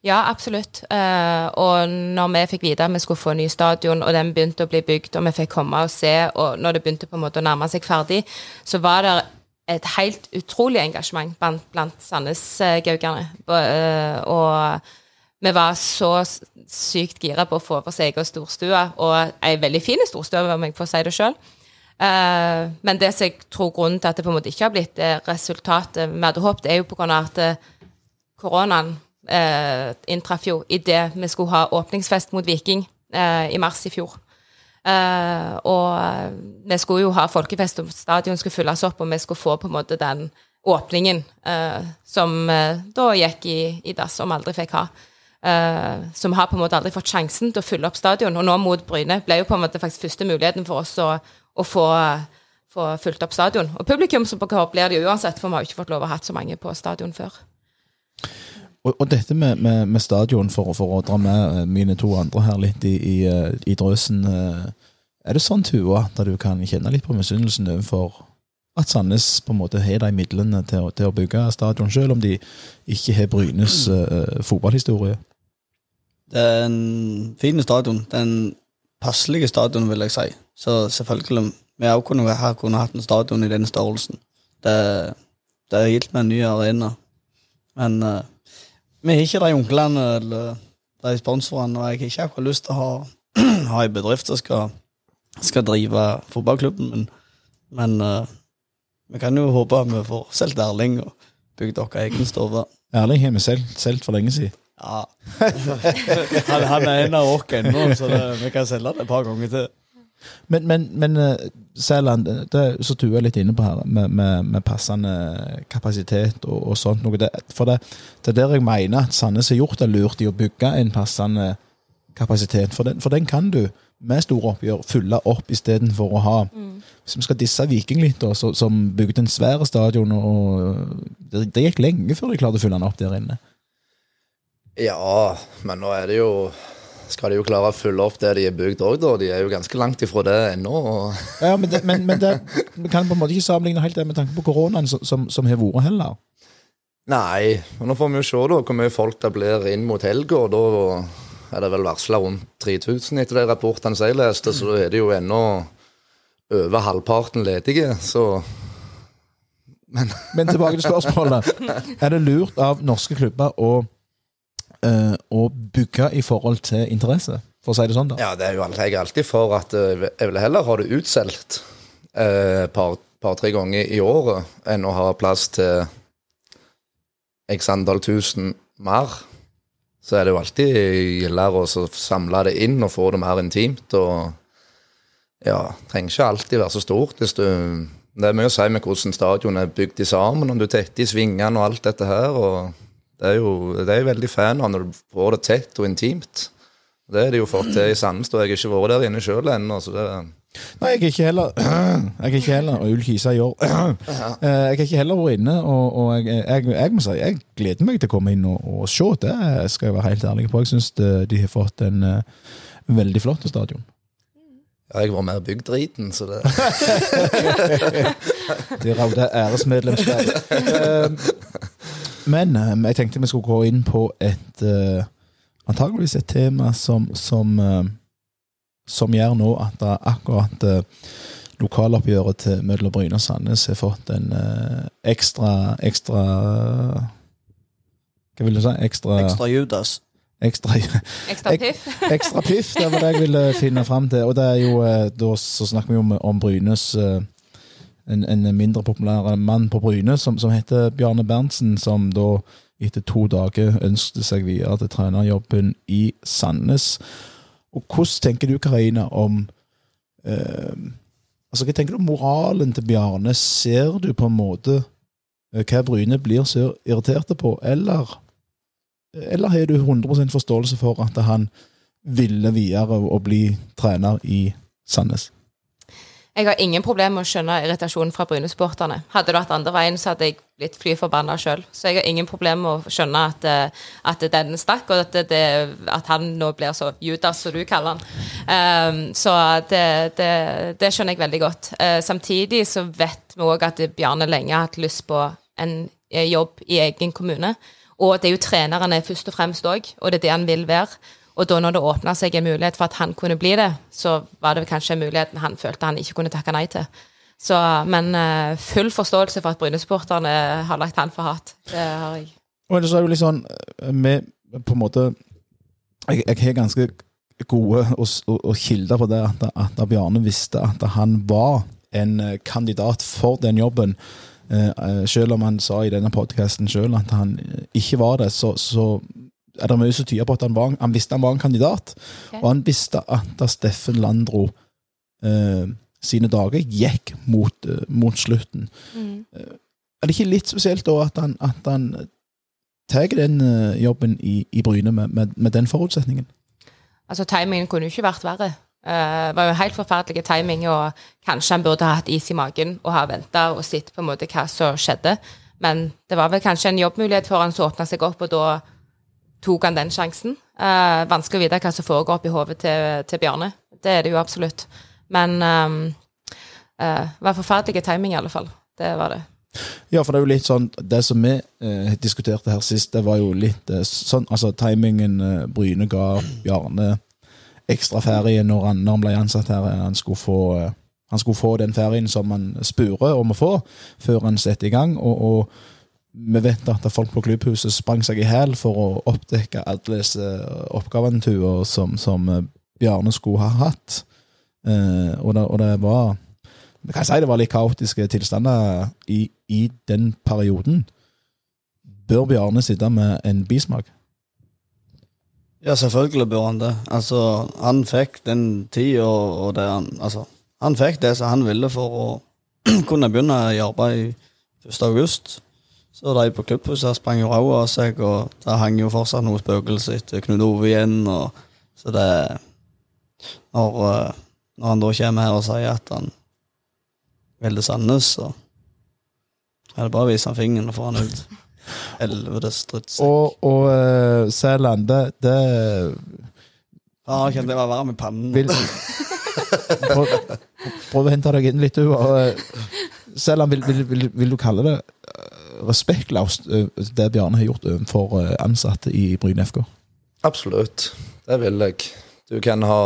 Ja, absolutt. Eh, og når vi fikk vite at vi skulle få ny stadion, og den begynte å bli bygd, og vi fikk komme og se, og når det begynte på en måte å nærme seg ferdig, så var det et helt utrolig engasjement blant, blant Sandnes-gaugene. Uh, og vi var så sykt gira på å få for seg egen storstue, og ei veldig fin storstue, om jeg får si det sjøl. Eh, men det som jeg tror grunnen til at det på en måte ikke har blitt resultatet vi hadde håpet, er jo på grunn av at eh, koronaen eh, inntraff jo idet vi skulle ha åpningsfest mot Viking eh, i mars i fjor. Eh, og eh, vi skulle jo ha folkefest, og stadion skulle fylles opp, og vi skulle få på en måte den åpningen uh, som uh, da gikk i, i dass, som aldri fikk ha. Som har på en måte aldri fått sjansen til å fylle opp stadion. Og nå mot Bryne ble jo på en måte faktisk første muligheten for oss å, å få, få fylt opp stadion. Og publikum som publikumsoppgave blir det jo uansett, for vi har jo ikke fått lov å ha hatt så mange på stadion før. Og, og dette med, med, med stadion, for, for å dra med eh, mine to andre her litt i, i, eh, i drøsen eh, Er det sånn, Tua, at du kan kjenne litt på misunnelsen overfor at Sandnes på en måte har de midlene til, å- til å bygge stadion, selv om de ikke har Brynes uh, fotballhistorie? Det er en fin stadion. Det er en passelig stadion, vil jeg si. Så selvfølgelig, vi òg kunne, her kunne hatt en stadion i den størrelsen. Det, det er gitt med en ny arena. Men eh, vi har ikke de onklene eller de sponsorene, og jeg har ikke akkurat lyst til å ha, ha en bedrift som skal, skal drive fotballklubben, men, men uh, vi kan jo håpe at vi får solgt Erling. og bygd dere egen stove. Erling har vi solgt for lenge siden. Ja. han, han er en av oss ennå, så det, vi kan selge det et par ganger til. Men, men, men eh, Sæland, det som du er litt inne på her, med, med, med passende kapasitet og, og sånt noe. Det, for det, det er der jeg mener at Sandnes har gjort det lurt i å bygge en passende kapasitet. For den, for den kan du med store oppgjør fylle opp istedenfor å ha Hvis vi skal disse Viking litt, da, så, som bygde en svær stadion, og det, det gikk lenge før de klarte å fylle den opp der inne. Ja, men nå er det jo Skal de jo klare å fylle opp det de er bygd òg, da. De er jo ganske langt ifra det ennå. og- Ja, men, det, men, men det, vi kan på en måte ikke sammenligne helt det med tanke på koronaen som, som, som har vært heller. Nei, og nå får vi jo se da hvor mye folk det blir inn mot helga. Da er det vel varsla rundt 3000 etter de rapportene jeg leste, så da er det jo ennå over halvparten ledige. Så Men tilbake til spørsmålet. Er det lurt av norske klubber å, eh, å bygge i forhold til interesse? For å si det sånn, da. ja, det er jo jeg er alltid for at eh, jeg vil heller ha det utsolgt et uh, par, par-tre ganger i året enn å ha plass til x antall tusen mer. Så er det jo alltid gildere å samle det inn og få det mer intimt. og ja, trenger ikke alltid være så stort. Hvis du, det er mye å si med hvordan stadion er bygd sammen, om du tetter i svingene og alt dette her. og Det er jo det er jeg veldig fan av når du får det tett og intimt. Det har de jo fått til i og jeg har ikke vært der inne sjøl ennå. så det Nei, jeg er ikke heller Jeg er ikke heller Og Ull Kisa i år. Eh, Jeg har ikke heller vært inne, og, og jeg, jeg, jeg må si jeg gleder meg til å komme inn og, og se. Det skal jeg være helt ærlig på. Jeg syns de har fått en uh, veldig flott stadion. ja, Jeg var mer bygd driten, så det De raude æresmedlemskap. Eh, Men eh, jeg tenkte vi skulle gå inn på et uh, antageligvis et tema som, som, uh, som gjør nå at det akkurat uh, lokaloppgjøret til mellom Bryne og Sandnes har fått en uh, ekstra ekstra Hva vil du si? Ekstra, Ekstra Judas. ekstra, Ekstra piff. ekstra piff. Det var det jeg ville finne fram til. Og det er jo, da så snakker vi om, om Brynes eh, en, en mindre populær mann på Bryne som, som heter Bjarne Berntsen, som da etter to dager ønsket seg videre til trenerjobben i Sandnes. Og hvordan tenker du, Karina, om eh, altså Hva tenker du om moralen til Bjarne? Ser du på en måte eh, hva Bryne blir så irriterte på, eller eller har du 100% forståelse for at han ville videre og bli trener i Sandnes? Jeg har ingen problemer med å skjønne irritasjonen fra Bryne-supporterne. Hadde det vært andre veien, så hadde jeg blitt fly forbanna sjøl. Så jeg har ingen problemer med å skjønne at, eh, at den stakk, og at, det, at han nå blir så Judas, som du kaller han. Um, så det, det, det skjønner jeg veldig godt. Uh, samtidig så vet vi òg at Bjarne lenge har hatt lyst på en eh, jobb i egen kommune. Og det er jo trenerne først og fremst òg, og det er det han vil være. Og da når det åpna seg en mulighet for at han kunne bli det, så var det kanskje en mulighet han følte han ikke kunne takke nei til. Så, men eh, full forståelse for at Bryne-supporterne har lagt han for hat. Det har jeg. Og ellers er jo litt sånn vi med på en måte Jeg, jeg har ganske gode og, og, og kilder på det at, at Bjarne visste at han var en eh, kandidat for den jobben. Eh, eh, selv om han sa i denne podkasten sjøl at han eh, ikke var det, så, så er det mye som tyder på at han, var, han visste han var en kandidat. Okay. Og han visste at da Steffen Landro eh, sine dager gikk mot, eh, mot slutten. Mm. Er det ikke litt spesielt da at han, at han tar den eh, jobben i, i Bryne med, med, med den forutsetningen? Altså, timingen kunne jo ikke vært verre. Det Det var jo helt forferdelig timing, og kanskje han burde ha hatt is i magen og ha venta og sett på en måte hva som skjedde. Men det var vel kanskje en jobbmulighet for han som åpna seg opp, og da tok han den sjansen. Eh, vanskelig å vite hva som foregår oppi hodet til, til Bjarne. Det er det jo absolutt. Men um, eh, det var forferdelig timing, i alle fall. Det var det. Ja, for det er jo litt sånn Det som vi eh, diskuterte her sist, det var jo litt eh, sånn Altså, timingen eh, Bryne ga Bjarne ekstra ferie når han, når han ble ansatt her. Han skulle få eh, han skulle få den ferien som han spurer om å få, før han setter i gang. Og, og vi vet at folk på klubbhuset sprang seg i hæl for å oppdekke alle disse oppgaventuer som, som Bjarne skulle ha hatt. Eh, og, det, og det var Vi kan si det var litt kaotiske tilstander i, i den perioden. bør Bjarne sitte med en bismak? Ja, selvfølgelig bør han det. Altså, han fikk den tida og det han Altså, han fikk det som han ville for å kunne begynne i arbeid 1. august. Så de på klubbhuset sprang jo ræva av seg, og det hang jo fortsatt noe spøkelse etter Knut Ove igjen. Og, så det når, eh, når han da kommer her og sier at han vil det Sandnes, så er det bare å vise han fingeren og få han ut. Helvete drittsekk. Og, og uh, Sæland, det, det Ja, kan jeg være varm i pannen? vil prøv, prøv å hente deg inn litt, du. eh, Sæland, vil, vil, vil, vil du kalle det eh, respektløst, eh, det Bjarne har gjort overfor eh, ansatte i Bryne FK? Absolutt. Det vil jeg. Du kan ha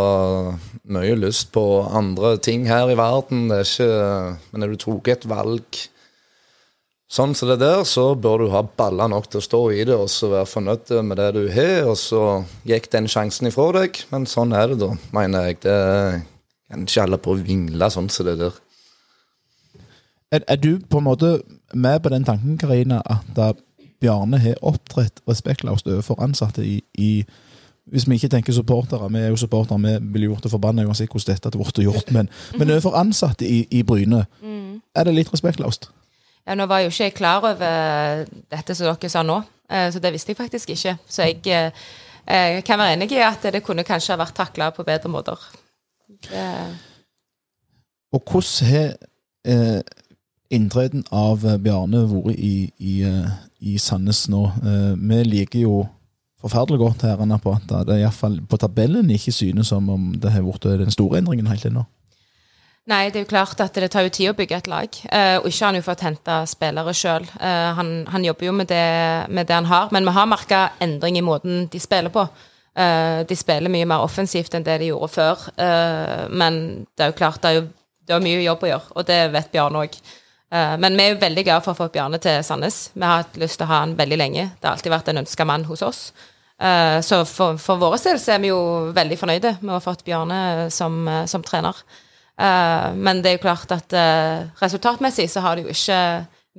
mye lyst på andre ting her i verden, det er ikke Men når du tok et valg sånn som det der, så bør du ha baller nok til å stå i det og så være fornøyd med det du har, og så gikk den sjansen ifra deg. Men sånn er det, da, mener jeg. Det kan ikke alle på å vingle sånn som det der. Er, er du på en måte med på den tanken, Karina, at da Bjarne har opptrådt respektløst overfor ansatte i, i Hvis vi ikke tenker supportere, vi er jo supportere, vi ville gjort det forbanna uansett hvordan dette blitt gjort, men, men overfor ansatte i, i Bryne, er det litt respektløst? Ja, nå var jeg jo ikke klar over dette som dere sa nå, eh, så det visste jeg faktisk ikke. Så jeg jeg kan være enig i at det kunne kanskje ha vært takla på bedre måter. Det, Og hvordan har eh, inntreden av eh, Bjarne vært i, i, eh, i Sandnes nå? Eh, vi liker jo forferdelig godt herrene på at det i hvert fall på tabellen ikke synes som om det har vært den store endringen helt ennå. Nei, det er jo klart at det tar jo tid å bygge et lag. eh, og ikke har han jo fått hente spillere sjøl. han, han jobber jo med det, med det han har, men vi har merka endring i måten de spiller på. Eh, de spiller mye mer offensivt enn det de gjorde før. eh, men det er jo klart, det er jo det er mye jobb å gjøre, og det vet Bjarne òg. Men vi er jo veldig glad for å få Bjarne til Sandnes. Vi har hatt lyst til å ha han veldig lenge. Det har alltid vært en ønska mann hos oss. Eh, så for, for vår del er vi jo veldig fornøyde med å ha fått Bjarne som, eh, som trener. Eh, men det er jo klart at eh, resultatmessig så har det jo ikke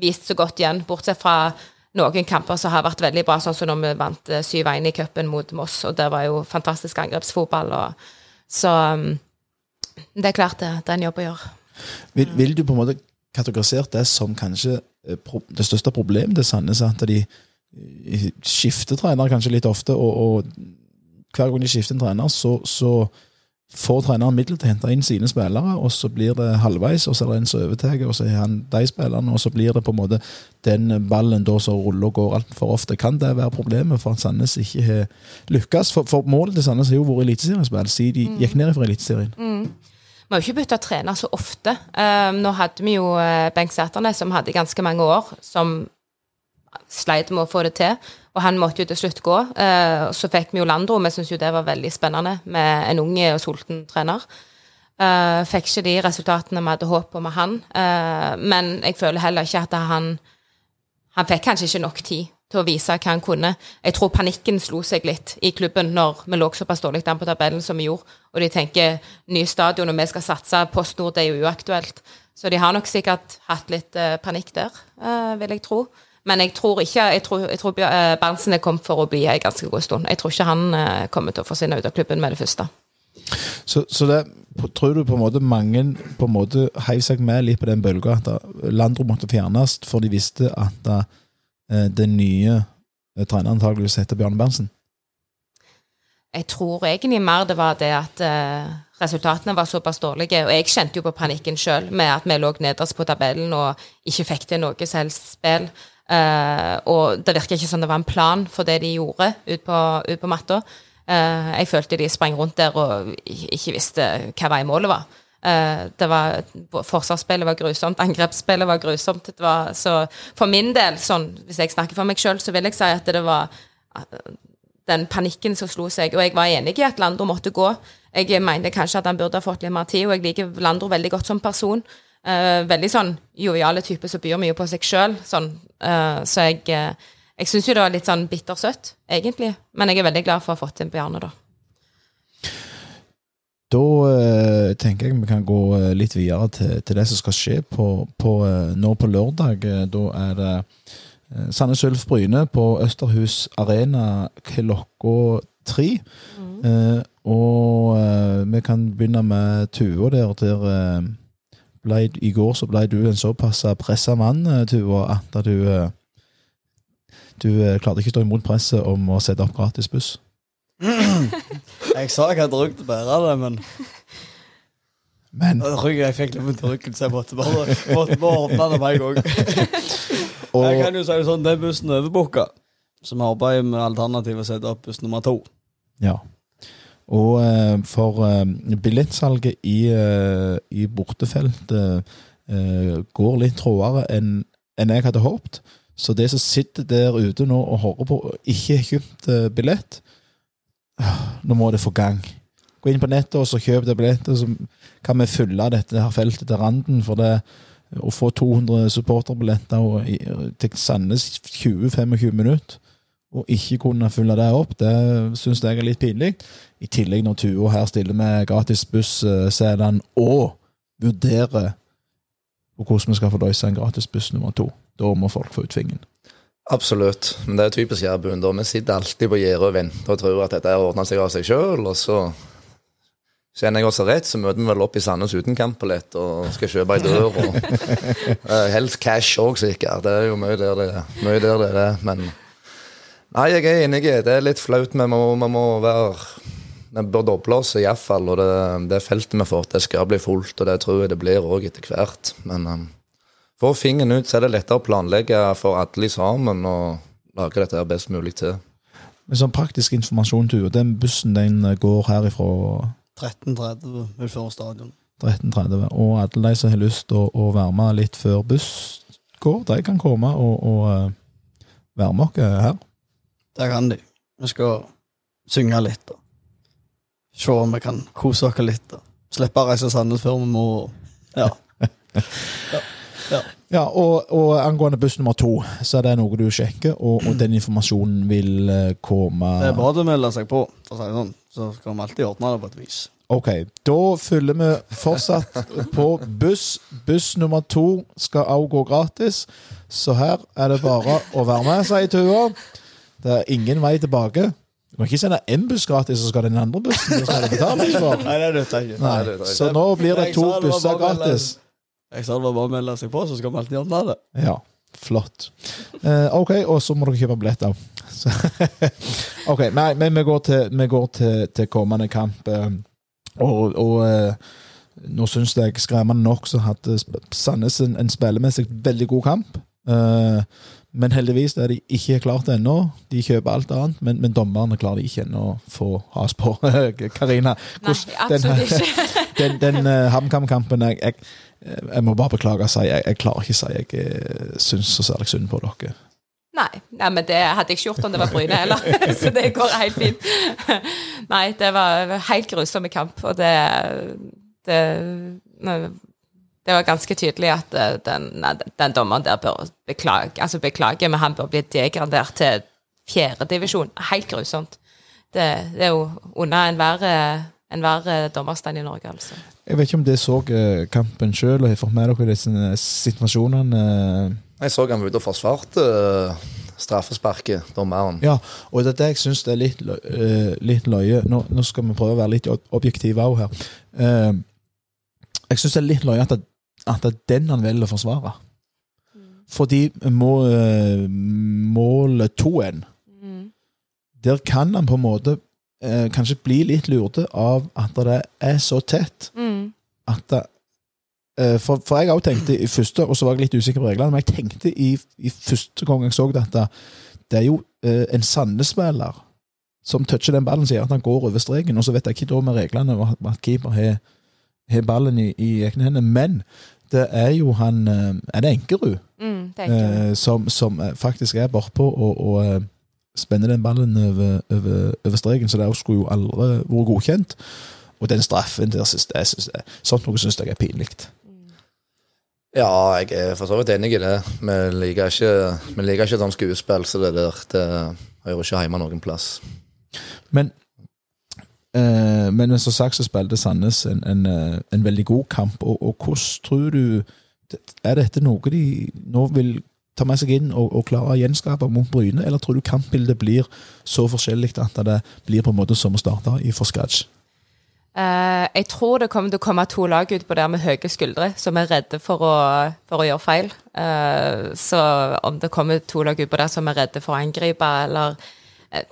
vist så godt igjen, bortsett fra noen kamper som har vært veldig bra, sånn som når vi vant eh, 7-1 i cupen mot Moss, og det var jo fantastisk angrepsfotball. Og, så mm, det er klart det, det er en jobb å gjøre. Vil, vil du på en måte kategorisert det som kanskje eh, det største problemet til Sandnes? At de eh, skifter trener kanskje litt ofte, og, og hver gang de skifter en trener, så, så får treneren midler til å hente inn sine spillere, og så blir det halvveis, og så er det en som overtar, og så er han de spillerne, og så blir det på en måte den ballen da som ruller og går altfor ofte. Kan det være problemet for at Sandnes ikke har lykkes? For, for målet til Sandnes har jo vært eliteseriespill, siden de gikk ned fra Eliteserien. Vi har jo ikke bytta trener så ofte. Um, nå hadde vi jo uh, Bengt Sæternes, som hadde ganske mange år, som sleit med å få det til. Og han måtte jo til slutt gå. Uh, så fikk vi jo Landro. Vi syntes jo det var veldig spennende med en ung og sulten trener. Uh, fikk ikke de resultatene vi hadde håp på med han. Men jeg føler heller ikke at han Han fikk kanskje ikke nok tid til å vise hva han kunne. Jeg tror panikken slo seg litt i klubben når vi lå såpass dårlig an på tabellen som vi gjorde, og de tenker ny stadion og vi skal satse, Post Nord det er jo uaktuelt. Så de har nok sikkert hatt litt eh, panikk der, eh, vil jeg tro. Men jeg tror ikke Jeg tror, jeg tror eh, Berntsen er kommet for å bli her en ganske god stund. Jeg tror ikke han eh, kommer til å forsvinne ut av klubben med det første. Så, så det, tror du på en måte mange på en måte heiv seg med litt på den bølga at Landro måtte fjernes, for de visste at eh, den nye eh, treneren antakeligvis heter Bjarne Berntsen? Jeg tror egentlig mer det var det at eh, resultatene var såpass dårlige. Og jeg kjente jo på panikken sjøl med at vi lå nederst på tabellen og ikke fikk til noe som helst spill. Uh, og det virker ikke som det var en plan for det de gjorde ut på, ut på matta. Uh, jeg følte de sprang rundt der og ikke visste hva vei målet var. Eh, det var Forsvarsspillet var grusomt, angrepsspillet var grusomt. Var, så for min del, sånn, hvis jeg snakker for meg sjøl, så vil jeg si at det var den panikken som slo seg. Og jeg var enig i at Landro måtte gå. Jeg mener kanskje at han burde ha fått litt mer tid, og jeg liker Landro veldig godt som person. Uh, veldig sånn joviale type som byr mye på seg sjøl. Sånn, Uh, så jeg, uh, jeg syns jo det var litt sånn bittersøtt, egentlig. Men jeg er veldig glad for å ha fått inn Bjarne, da. Da uh, tenker jeg vi kan gå eh, litt videre til, til det som skal skje på, på, uh, nå på lørdag. Da er det Sandnes Ulf Bryne på Østerhus Arena klokka tre. Eh, og vi kan begynne med Tuva der. der ble, I går så ble du en såpass pressa mann, Tuva, at du Du klarte ikke å stå imot presset om å sette opp gratis buss. Jeg sa jeg hadde til å bære det, men Men rygg, jeg fikk litt vondt i ryggen, så jeg måtte bare, måtte bare åpne det på en gang. Jeg og, kan jo si det sånn, den bussen er overbooka. Så vi arbeider med alternativet å sette opp buss nummer to. Ja. Og eh, for eh, billettsalget i, eh, i bortefeltet eh, går litt trådere enn enn jeg hadde håpet. Så det som sitter der ute nå og hører på og ikke har kjøpt eh, billett Nå må det få gang. Gå inn på nettet og kjøp det billetter, så kan vi fylle dette her feltet til randen. For det å få 200 supporterbilletter til Sandnes 20-25 minutter og ikke kunne fylle det opp, det syns jeg er litt pinlig. I tillegg når Tuo her stiller med gratis buss-sedan og vurderer hvordan vi skal få løse en gratis buss nummer to. Da må folk få ut fingeren. Absolutt. Men det er typisk Jærbuen. Vi sitter alltid på gjerdet og venter og tror at dette ordna seg av seg sjøl, og så Kjenner jeg oss rett, så møter vi vel opp i Sandnes uten kampbillett og skal kjøpe ei dør. og uh, Helst cash òg, sikkert. Det er jo mye der det, mye der det er. Men nei, jeg er enig. Det er litt flaut. Vi må, vi må være Vi bør doble oss iallfall. Og det, det feltet vi får, det skal bli fullt, og det tror jeg det blir òg etter hvert. Men um, får fingeren ut, så er det lettere å planlegge for alle sammen og lage dette her best mulig til. Med sånn praktisk informasjon, Tuo. Den bussen den går herifra 13.30 utenfor stadion. 13.30. Og alle de som har lyst til å, å være med litt før buss går, de kan komme og, og eh, være med oss her. Det kan de. Vi skal synge litt og se om vi kan kose oss litt. og Slippe å reise til Sandnes før vi må Ja. Ja, og, og angående buss nummer to, så er det noe du sjekker, og, og den informasjonen vil eh, komme Det er bare å melde seg på, for å si det sånn. Så skal vi alltid ordne det på et vis. Ok, da følger vi fortsatt på buss. Buss nummer to skal òg gå gratis, så her er det bare å være med, sier Tua. Det er ingen vei tilbake. Du må ikke sende én buss gratis, så skal den andre bussen betales for. Nei, det nytter ikke. Nei, så nå blir det to busser gratis. Jeg sa det var bare å melde seg på, så skal vi alltid ordne det. Ja, flott. Eh, ok, og så må dere kjøpe billetter. ok, nei, men vi går til, vi går til, til kommende kamp. eh, og og eh, nå syns jeg skremmende nok så hadde Sp- Sandnes en, en spillemessig veldig god kamp. Eh, men heldigvis er de ikke klart det ennå. De kjøper alt annet, men, men dommerne klarer de ikke ennå å få has på. Karina, Nei, hvordan- den, ikke. den, den uh, HamKam-kampen jeg, jeg, jeg må bare beklage og si, jeg, jeg klarer ikke å si jeg uh, syns så særlig synd på dere. Nei, nei, men det hadde jeg ikke gjort om det var Bryne heller. Så det går helt fint. Nei, det var helt grusom kamp, og det, det Det var ganske tydelig at eh, den, den dommeren der bør beklage, altså beklage, men han bør bli degradert til fjerdedivisjon. Helt grusomt. Det, det er jo under enhver en dommerstand i Norge, altså. Jeg vet ikke om dere så uh, kampen sjøl og har fått med dere disse eh, situasjonene. eh. Jeg så han var ute og forsvarte straffesparket, dommeren. Ja, og det er det jeg syns er litt, eh, litt løye. Nå, nå skal vi prøve å være litt objektive òg her. Eh, jeg syns det er litt løye at, det, at det er den han velger å forsvare. Fordi må, eh, mål 2-1 Mm. Der kan han på en måte eh, kanskje bli litt lurte av at det er så tett Mm. at det, eh, for, for jeg òg tenkte i første, og så var jeg litt usikker på reglene, men jeg tenkte i, i første gang jeg så dette, det er jo eh, en Sandnes-spiller som toucher den ballen, sier at han går over streken, og så vet jeg ikke da med reglene at, keeper har, ballen i, i egne hender, men det er jo han, eh, er det Enkerud, Mm, eh, som, som eh, faktisk er bortpå og, og spenner den ballen over, over, over streken, så det skulle jo aldri vært godkjent. Og den straffen der, synes jeg, synes jeg, sånt noe syns jeg er pinlig. Ja, jeg er for så vidt enig i det. Vi liker ikke, vi liker ikke sånn skuespill, så det der det hører ikke hjemme noen plass. Men eh, men som sagt så spilte Sandnes en, en, eh, en veldig god kamp, og, og hvordan tror du Er dette noe de nå vil ta med seg inn og, og klare å gjenskape mot Bryne, eller tror du kampbildet blir så forskjellig at det blir på en måte som å starte for scratch? Uh, jeg tror det kommer til å komme to lag ut på der med høye skuldre, som er redde for å, for å gjøre feil. Uh, så om det kommer to lag ut på der som er redde for å angripe, eller uh,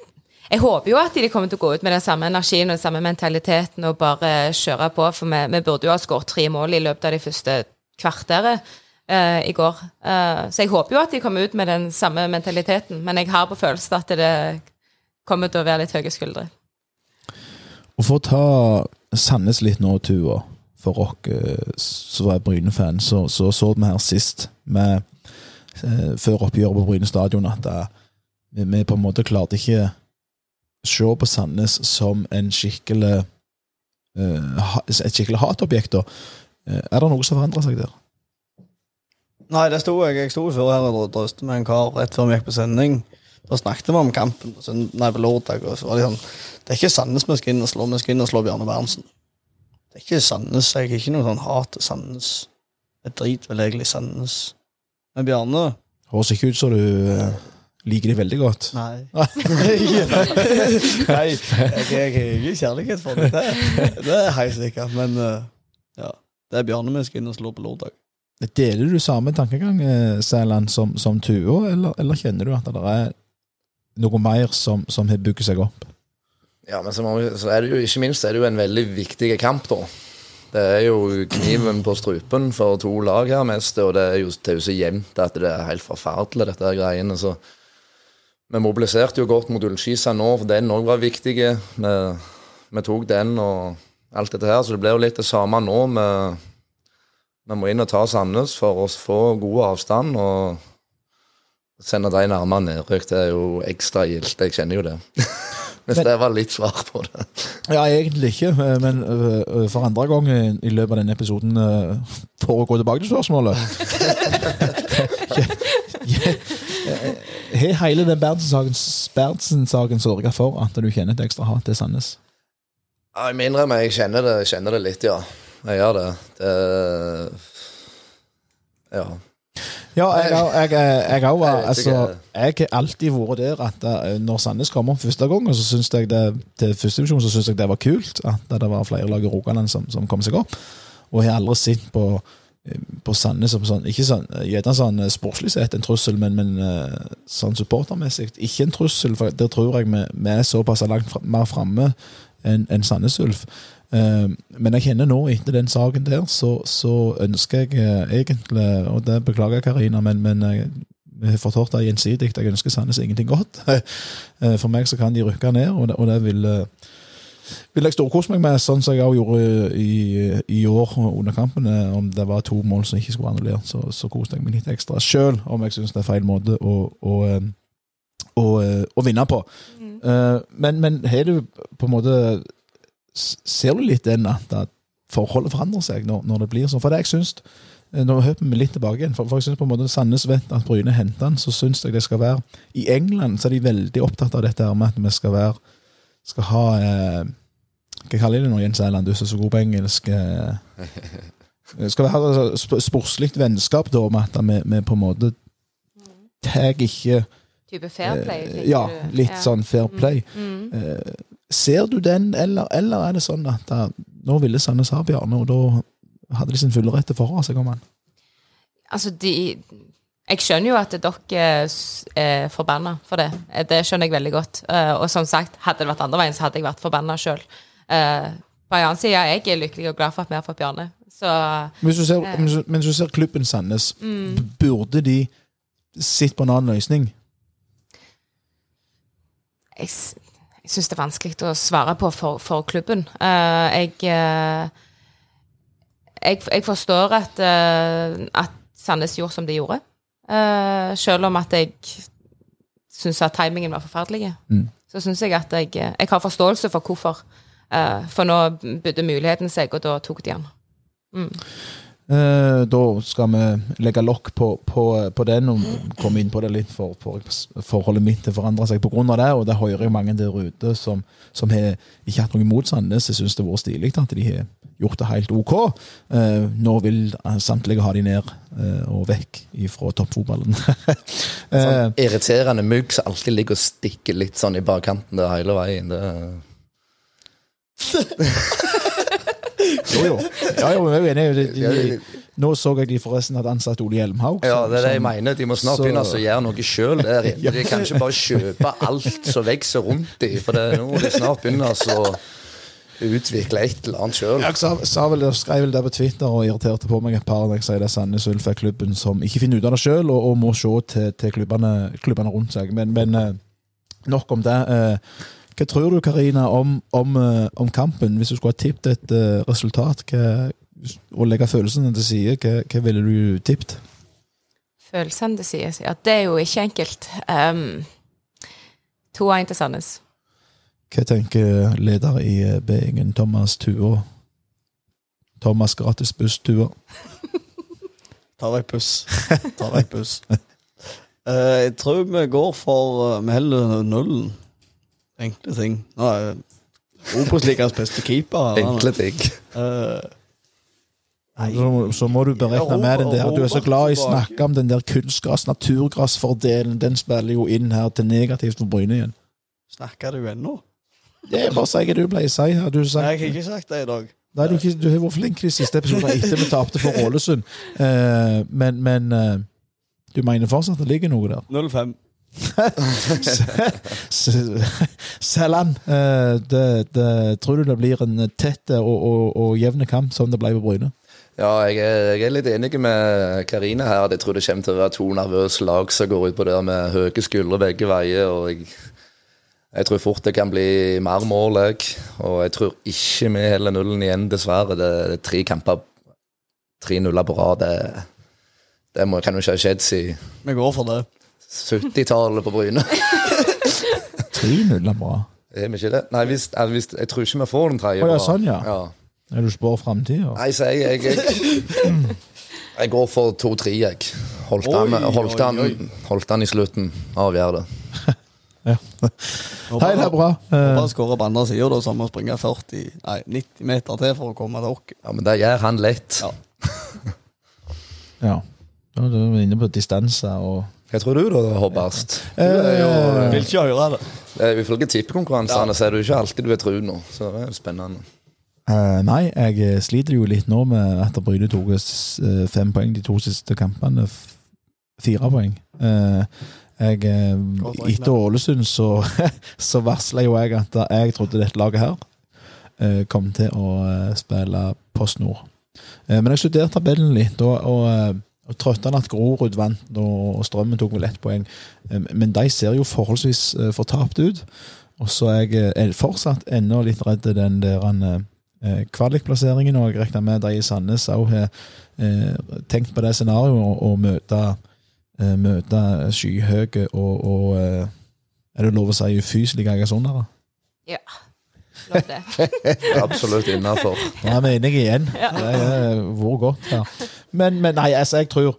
Jeg håper jo at de kommer til å gå ut med den samme energien og den samme mentaliteten og bare kjøre på, for vi, vi burde jo ha skåret tre mål i løpet av de første kvarteret eh, i går. Uh, så jeg håper jo at de kommer ut med den samme mentaliteten, men jeg har på følelsen at det kommer til å være litt høye skuldre. Og for å ta Sandnes litt nå, Tuva, for oss eh, som er Bryne-fan, så, så så vi her sist, med, uh, før oppgjøret på Bryne stadion, at vi, vi på en måte klarte ikke se på Sandnes som en skikkelig et skikkelig hatobjekt. Er det noe som forandrer seg der? Nei, det sto jeg. Jeg sto før her og drøste med en kar rett før vi gikk på sending. Da snakket vi om kampen på, nei, på lørdag. Og så var de sånn Det er ikke Sandnes vi skal inn og slå, vi skal inn og slå Bjarne Berntsen. Det er ikke Sandnes. Jeg har ikke noe sånn hat til Sandnes. Jeg driter vel egentlig Sandnes. Men Bjarne Høres ikke ut som du eh, liker de veldig godt. Nei. Nei, jeg, har ikke kjærlighet for det. Det, det er helt sikkert. Men eh, ja, det er Bjarne vi skal inn og slå på lørdag. Deler du samme tankegang, eh, Sæland, som, som Tuva, eller, eller kjenner du at det er noe mer som, som har bygget seg opp? Ja, men så, er det jo ikke minst er det jo en veldig viktig kamp, da. Det er jo kniven på strupen for to lag her mest, og det er jo, det er så jevnt at det er helt forferdelig, dette her greiene. Så vi mobiliserte jo godt mot Ullskisa nå, for den òg var viktig. Vi, vi tok den og alt dette her, så det blir jo litt det samme nå. Vi, vi må inn og ta Sandnes for å få god avstand. og Sende de nærmere nedrykk, det er jo ekstra gildt. Jeg kjenner jo det. Hvis Men- det var litt svar på det. Ja, egentlig ikke, men øh, for andre gang i løpet av denne episoden, øh, for å gå tilbake til spørsmålet Har hele den Berntsen-saken sørga for at du kjenner et ekstra hat til Sandnes? Jeg må innrømme, jeg kjenner det, kjenner det litt, ja. Jeg gjør det. det ja. Ja, jeg vet altså, jeg har alltid vært der at eh, når Sandnes kom opp første gang, så syns jeg det, til første divisjon så syns jeg det var kult at det var flere lag i Rogaland som, som kom seg opp. Og jeg har aldri sett på, eh, på Sandnes som sånn Ikke sånn, gjerne sånn eh, sportslig sett en trussel, men, men eh, sånn supportermessig ikke en trussel. For der tror jeg vi er såpass langt fra, mer framme enn en Sandnes Ulf. Eh, men jeg kjenner nå, etter den saken der, så, så ønsker jeg eh, egentlig Og det beklager jeg, Karina, men, men eh, vi har fortalt det gjensidig. Jeg ønsker Sandnes ingenting godt. Eh, For meg så kan de rykke ned, og det, og det vil, eh, vil jeg storkose meg med, sånn som jeg også gjorde i, i år under kampen. eh, Om det var to mål som ikke skulle være annullert, så, så koste jeg meg litt ekstra. Sjøl om jeg syns det er feil måte å, å, eh, å, eh, å vinne på. Mm. Men, men har du på en måte Ser du litt den at, at forholdet forandrer seg når, når det blir sånn? For det jeg syns Nå høper vi litt tilbake igjen, for, for jeg synes på en måte Sandnes vet at Bryne henter han, så syns jeg det skal være I England så er de veldig opptatt av dette her med at vi skal være Skal ha eh, Hva kaller de det nå, Jens Eiland, du er så god på engelsk? Eh, skal være altså, et sportslig vennskap, da, med at vi, vi på en måte tar ikke Type fair play? Eh, Ja, litt Ja. sånn fair play. Mm. Eh, ser du den, eller, eller er det sånn at eh, nå ville Sandnes ha Bjarne, og da hadde de sin fulle rett til å seg om han? Altså, de Jeg skjønner jo at dere er forbanna for det. Eh, Det skjønner jeg veldig godt. Eh, Og som sagt, hadde det vært andre veien, så hadde jeg vært forbanna sjøl. På en annen side, jeg er lykkelig og glad for at vi har fått Bjarne. Så hvis du ser, men hvis du- ser klubben Sandnes, Mm. burde de sett på en annen løsning? jeg, jeg syns det er vanskelig å svare på for, for klubben. Eh, jeg, eh, jeg Jeg forstår at, eh, at Sandnes gjorde som de gjorde. Selv om at jeg syns at timingen var forferdelig. Mm. Så syns jeg at jeg, jeg har forståelse for hvorfor. For nå bydde muligheten seg, og da tok de den. Eh, da skal vi legge lokk på, på, på den og komme inn på det litt, for, for forholdet mitt til forandrer seg pga. det. Og det hører jeg mange der ute som, som har ikke hatt noe imot Sandnes. Jeg syns det har vært stilig at de har gjort det helt ok. Eh, nå vil samtlige ha de ned eh, og vekk fra toppfotballen. Eh, Sånn irriterende mugg som alltid ligger og stikker litt sånn i bakkanten der hele veien. Det, jo. Ja, jo, jeg er enig. De, de, nå så jeg de forresten hadde ansatt Ole Hjelmhaug. ja, det er det jeg mener. De må snart så- begynne å gjøre noe sjøl der inne. De kan ikke bare kjøpe alt som vokser rundt dem, for det, nå må de snart begynne å utvikle et eller annet sjøl. Jeg sa, sa vel, skrev vel det på Twitter og irriterte på meg et par når jeg sier det er Sandnes Ulf er klubben som ikke finner ut av det sjøl, og, og må se til, til klubbene, klubbene rundt seg. Men, men eh, nok om det. Eh, Hva tror du, Karina, om, om, eh, om kampen? Hvis du skulle ha tippet et uh, resultat hva, og legge følelsene til side, hva, hva ville du tippet? Følelsene til side. Ja, det er jo ikke enkelt. Um, 2-1 til Sandnes. Hva tenker leder i beingen, B-gjengen, Thomas Tua? Thomas gratis buss-Tua. Ta deg puss. Ta deg puss. Uh, jeg tror vi går for uh, Vi nullen. Enkle ting. Nå er Obos-ligaens beste keeper. Enkle ting. Eh, Så, så må du beregne med den der. Du er så glad i å snakke om den der kunstgras, naturgrasfordelen. Den spiller jo inn her til negativt for Bryne igjen. snakker du ennå? Det er bare å si hva du pleier å si her. Du, sagt, jeg har ikke sagt det i dag. nei, du, har du har vært flink i de siste episodene etter vi tapte for Ålesund. Uh, men men uh, du mener fortsatt at det ligger noe der? 0-5. Om det, det, tror du det blir en tett og, og, og jevn kamp som det ble på Bryne? Ja, jeg er, jeg er litt enig med Karina her. Jeg tror det kommer til å være to nervøse lag som går ut på det med høye skuldre begge veier. og jeg, jeg tror fort det kan bli mer mål, jeg. Og jeg tror ikke vi holder nullen igjen, dessverre. Det er tre kamper, tre nuller på rad. Det, det må, kan jo ikke ha skjedd siden Vi går for det. 70-tallet på Bryne. 3-0 er bra. Er vi ikke det? Nei, hvis, eh, hvis, jeg tror ikke vi får den tredje. Oh, ja, sånn, ja. ja. Er du spår framtida? Nei, så jeg, jeg, jeg, jeg går for 2-3, jeg. Holdt han, holdt, oi, oi, Han, holdt han i slutten. Avgjør det. Ja. Hei, det er bra. Eh, Bare skåre på andre sida, så må vi springe 40, nei, 90 meter til for å komme til oss. Ja, Men det gjør han lett. Ja. ja. Du er inne på distanse og Hva tror du, da, Hobbarst? Eh, Vil ikke høre det. Eh, Ifølge tippekonkurransene så er det jo ikke alltid du er tru nå. Så det er jo spennende. Eh, nei, jeg sliter jo litt nå med at Bryne tok eh, fem poeng de to siste kampene. Fire poeng. Eh, jeg, eh, etter Ålesund så, så varsla jo jeg at jeg trodde dette laget her eh, kom til å eh, spille Post Nord. Eh, men jeg studerte tabellen litt, og, og, at Grorud vant, og, Strømmen tok vel ett poeng. Men de ser jo forholdsvis eh, fortapt ut. Og så er jeg eh, fortsatt ennå litt redd den der eh, kvalikplasseringen, og jeg regner med de i Sandnes òg har tenkt på det scenarioet å møte, møte skyhøye og, og Er det lov å si ufyselige egersondere? Ja. Lov det. Absolutt innafor. Er vi enige igjen. Det er hvor godt Ja. Men, men nei, altså, jeg tror,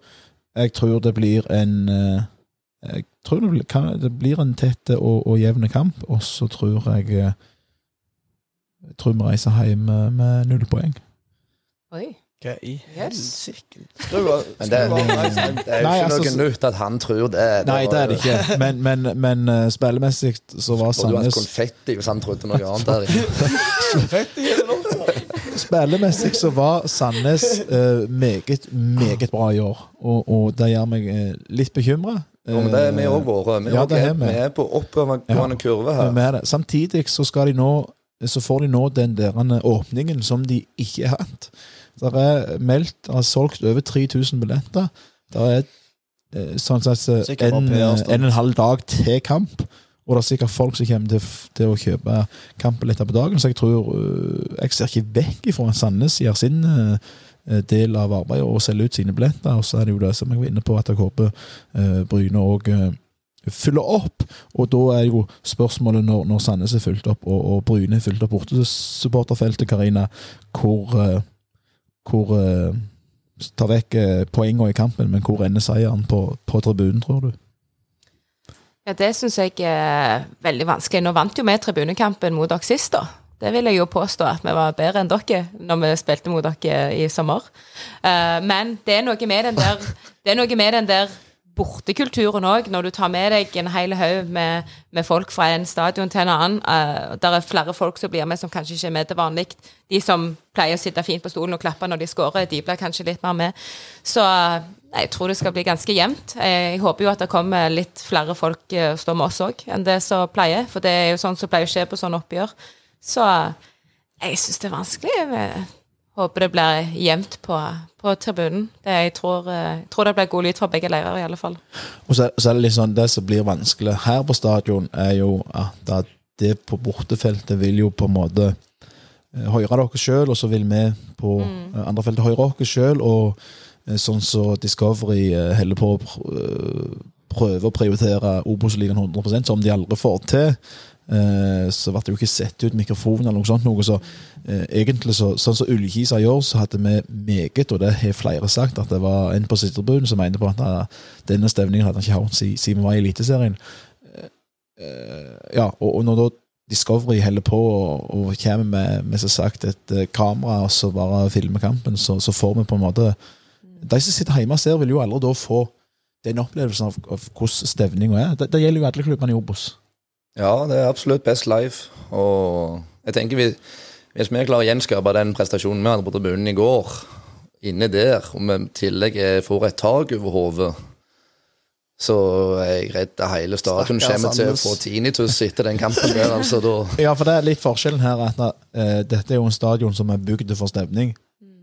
jeg tror det blir en eh, Jeg tror det blir, kan, det blir en tett og, og jevn kamp, og så tror jeg eh, Jeg tror vi reiser hjem med, med null poeng. Oi. Hva i helsike? Men det, er- det, er jo Nei, ikke altså, noe nytt at han tror det. Nei, det er det ikke. Men, men, men eh, spillemessig så var Og du har hatt Sandnes konfetti hvis han trodde noe annet der inne. Spillemessig så var Sandnes eh, meget, meget bra i år, og, og det gjør meg eh, litt bekymra. Jo, men det er vi òg våre. Vi, Ja, også det er, er vi. vi er på oppovergående kurve her. med det. Samtidig så skal de nå så får de nå den der åpningen som de ikke har hatt. Det er meldt, og solgt over 3000 billetter. Det er eh, sånn sett eh, Sikkert bare en, en, og en halv dag til kamp. Og det er sikkert folk som kommer til, til å kjøpe kampbilletter på dagen, så jeg tror eh, Jeg ser ikke vekk ifra Sandnes gjør sin eh, del av arbeidet og selger ut sine billetter. Og så er det jo det som jeg var inne på, at jeg håper eh, Bryne òg fyller opp. Og da er jo spørsmålet når, når Sandnes er fylt opp, og, og Bryne er fylt opp borte til supporterfeltet, Karina, hvor, eh, hvor tar vekk eh, poengene i kampen, men hvor ender seieren på, på tribunen, tror du? Ja, Det syns jeg er veldig vanskelig. Nå vant jo vi tribunekampen mot dere sist, da. Det vil jeg jo påstå at vi var bedre enn dere når vi spilte mot dere i sommer. Eh, men det er noe med den der, det er noe med den der bortekulturen òg, når du tar med deg en hel haug med, med, folk fra en stadion til en annen. Uh, der er flere folk som blir med som kanskje ikke er med til vanlig. De som pleier å sitte fint på stolen og klappe når de skårer, de blir kanskje litt mer med. Så uh, jeg tror det skal bli ganske jevnt. Jeg håper jo at det kommer litt flere folk uh, står med oss òg, enn det som pleier. For det er jo sånn som pleier å skje på sånne oppgjør. Så jeg syns det er vanskelig. Jeg håper det blir jevnt på, på tribunen. Det, jeg, tror, eh, jeg, tror, det blir god lyd fra begge leirer, i alle fall. Og så, så, er det litt sånn, det som blir vanskelig her på stadion, er jo at det på bortefeltet vil jo på en måte eh, høyre dere sjøl, og så vil vi på mm. Eh, andre feltet høyre dere sjøl. Og sånn så Discovery holder på å prøve å prioritere Obos-ligaen 100% som de aldri får til. Eh, så ble det jo ikke sett ut mikrofon eller noe sånt. Noe, så eh, egentlig så, Sånn som Ullkisa gjør, så hadde vi meget, og det har flere sagt, at det var en på sitterbunnen som mente på at uh, denne stevningen hadde han ikke hatt siden vi var i Eliteserien. Ja, og, og, når da Discovery holder på og, og kommer med, med sagt et kamera og så bare filmer kampen, så, så, får vi på en måte De som sitter hjemme og ser, vil jo aldri da få den opplevelsen av, av hvordan stevninga er. Det, det, gjelder jo alle klubbene i Obos. Ja, det er absolutt best life. Og jeg tenker vi, hvis vi klarer å gjenskape den prestasjonen vi hadde på tribunen i går, inne der, og vi i tillegg får et tak over hodet, så er jeg redd at hele stadion kommer til å få tinnitus etter den kampen der. altså da. Ja, for det er litt forskjellen her at uh, dette er jo en stadion som er bygd for stevning.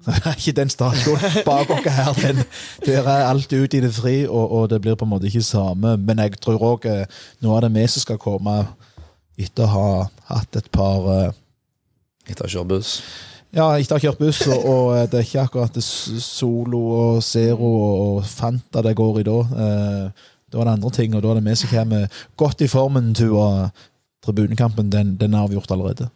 Ikke den stadion bak oss her. Den, der er alt ut i det fri, og, og, det blir på en måte ikke samme. Men jeg tror òg noe nå er det vi som skal komme etter å ha hatt et par uh, Etter å ha kjørt buss? Ja, etter å ha kjørt buss, og, og, eh, det er ikke akkurat Solo og Zero og Fanta det går i da. Da er det andre ting, og da er det vi som kommer godt i formen til Tribunekampen den, den er avgjort allerede.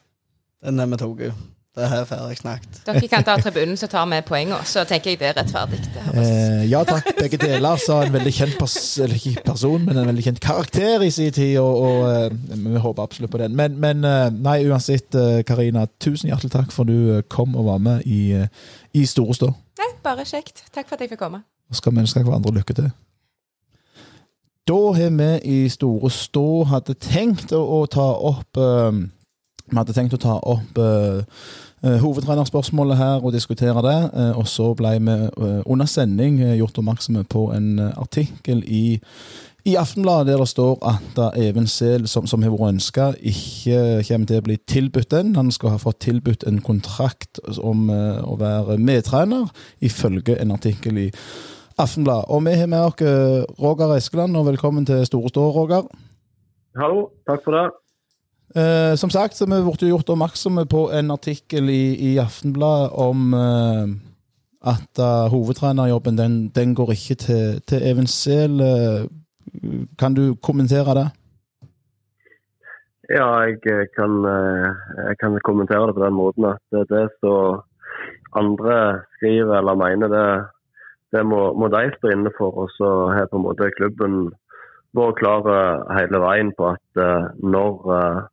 Den er vi tatt. Det er ferdig snakket. Dere kan ta tribunen så tar vi poengene, så tenker jeg det er rettferdig. Eh, ja takk, begge deler, sa en veldig kjent pers eller ikke person, men en veldig kjent karakter i sin tid, og, og uh, vi håper absolutt på den. Men, men uh, nei, uansett, uh, Karina, tusen hjertelig takk for du kom og var med i, i Store Stå. Nei, bare kjekt. Takk for at jeg fikk komme. Og skal vi ønske hverandre lykke til. Da har vi i Store Stå hadde tenkt å, å ta opp Vi hadde tenkt å ta opp uh, hovedtrenerspørsmålet her og diskutere det. Uh, og så ble vi uh, under sending gjort oppmerksomme på en artikkel i, i Aftenbladet der det står at Even Sehl, som, som har vært ønska, ikke kommer til å bli tilbudt den. Han skal ha fått tilbudt en kontrakt om å være medtrener, ifølge en artikkel i Aftenbladet. Og vi har med oss Roger Eskeland, og velkommen til Store Stå, Roger. Hallo, takk for det. Eh, som sagt så vi ble gjort oppmerksomme på en artikkel i, i Aftenbladet om eh, at uh, hovedtrenerjobben den, den, går ikke til, til Even Sehl. Eh, kan du kommentere det? Ja, jeg eh, kan, jeg kan, kommentere det på den måten at det som andre skriver eller mener, det, det må, må, de stå inne for. Og så har på en måte klubben vært klar hele veien på at når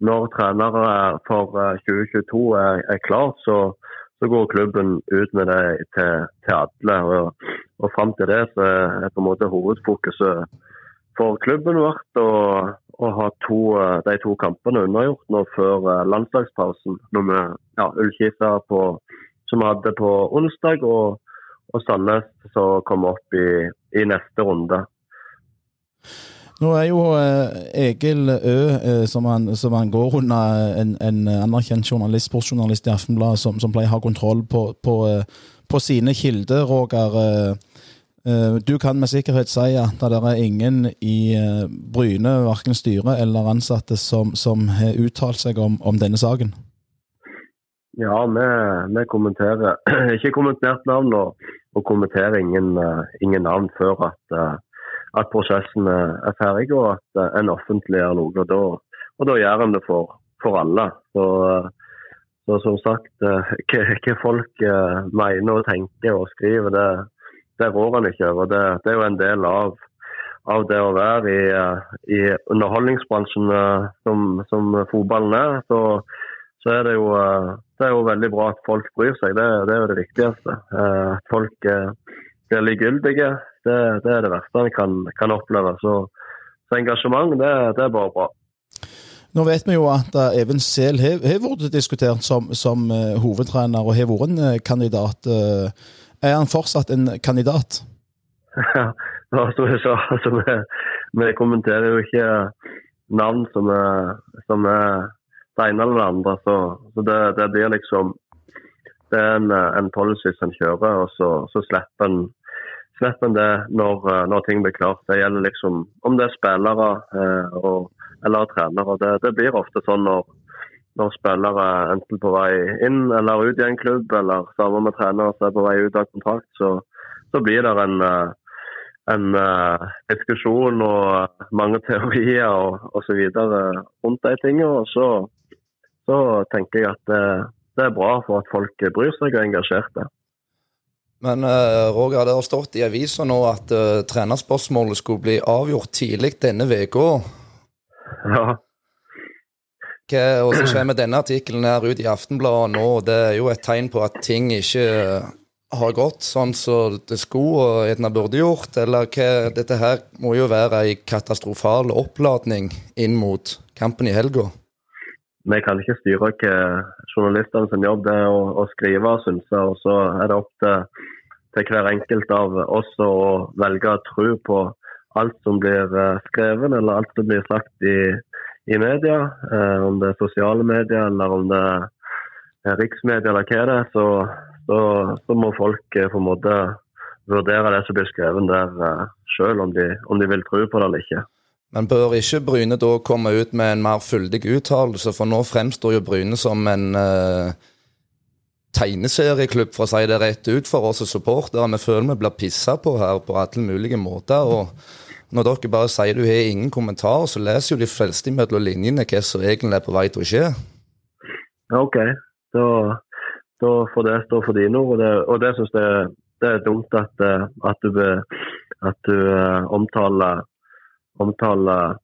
når trenere for 2022 eh, er, er klart, så, så, går klubben ut med det til, til alle. Og, og Fram til det så er på en måte hovedfokuset for klubben vært å, å ha to, eh, de to kampene unnagjort nå før eh, landslagspausen. Når vi ja, Ullkisa som vi hadde på onsdag, og, og Sandnes som kommer opp i, i neste runde. Nå er jo eh, Egil Ø, eh, som, han, som han går under, en, en anerkjent journalist, sportsjournalist i Aftenbladet, som, som, pleier å ha kontroll på, på, eh, på sine kilder, Roger. Du kan med sikkerhet si at det er ingen i Bryne, verken styre eller ansatte, som, som har uttalt seg om, om, denne saken? Ja, vi, vi kommenterer ikke kommentert navn og, og kommenterer ingen, ingen, navn før at at prosessen er ferdig, og at eh, en offentliggjør noe. Og da, og da gjør en det for, for alle. Så, så som sagt, eh, hva, folk eh, mener og tenker og skriver, det, det rår han ikke over. Det, det, er jo en del av, av det å være i, eh, i underholdningsbransjen eh, som, som, fotballen er. Så, så er det, jo, eh, det er jo veldig bra at folk bryr seg. Det, det er jo det viktigste. At folk blir likegyldige, det, det, er det verste en kan, kan oppleve. Så, så engasjement, det, det er bare bra. Nå vet vi jo at Even Sehl har vært diskutert som, som uh, hovedtrener og har vært en kandidat. Uh, er han fortsatt en kandidat? Ja, som jeg sa, altså, vi, vi, kommenterer jo ikke navn som er, som er det ene eller det andre. Så, så det, det, blir liksom Det er en, en policy som kjører, og så, så slipper en slipper en det når, når, ting blir klart. Det gjelder liksom om det er spillere eh, og, eller trenere. Det, det blir ofte sånn når når spillere enten på vei inn eller ut i en klubb, eller sammen med trenere som er på vei ut av kontrakt, så, så blir det en, eh, en diskusjon og mange teorier og osv. rundt de tingene. Og så, så, tenker jeg at det, det, er bra for at folk bryr seg og er engasjerte. Men uh, Roger, det har stått i avisa nå at uh, trenerspørsmålet skulle bli avgjort tidlig denne uka. Ja. Og så med denne artikkelen her ut i Aftenbladet nå, det er jo et tegn på at ting ikke har gått sånn som det skulle og gjerne burde gjort. Eller hva, dette her må jo være ei katastrofal oppladning inn mot kampen i helga. Vi kan ikke styre hva journalistene sin jobb er å, skrive og synse. Og så er det opp til, til, hver enkelt av oss å velge å tro på alt som blir eh, skrevet eller alt som blir sagt i i media, eh, om det er sosiale medier eller om det er riksmedia eller hva det er, så, så, så, må folk eh, på en måte vurdere det som blir skrevet der eh, sjøl, om, om, de vil tro på det eller ikke. Men bør ikke Bryne da komme ut med en mer fyldig uttalelse, for nå fremstår jo Bryne som en uh, tegneserieklubb, for å si det rett ut, for oss supportere. Vi føler vi blir pissa på her på alle mulige måter. og når dere bare sier du har ingen kommentar, så leser jo de fleste mellom linjene hva som egentlig er på vei til å skje. OK, da, da får det stå for dine ord. Og det, og det syns jeg det er dumt at, eh, at du, at du uh, omtaler, omtaler,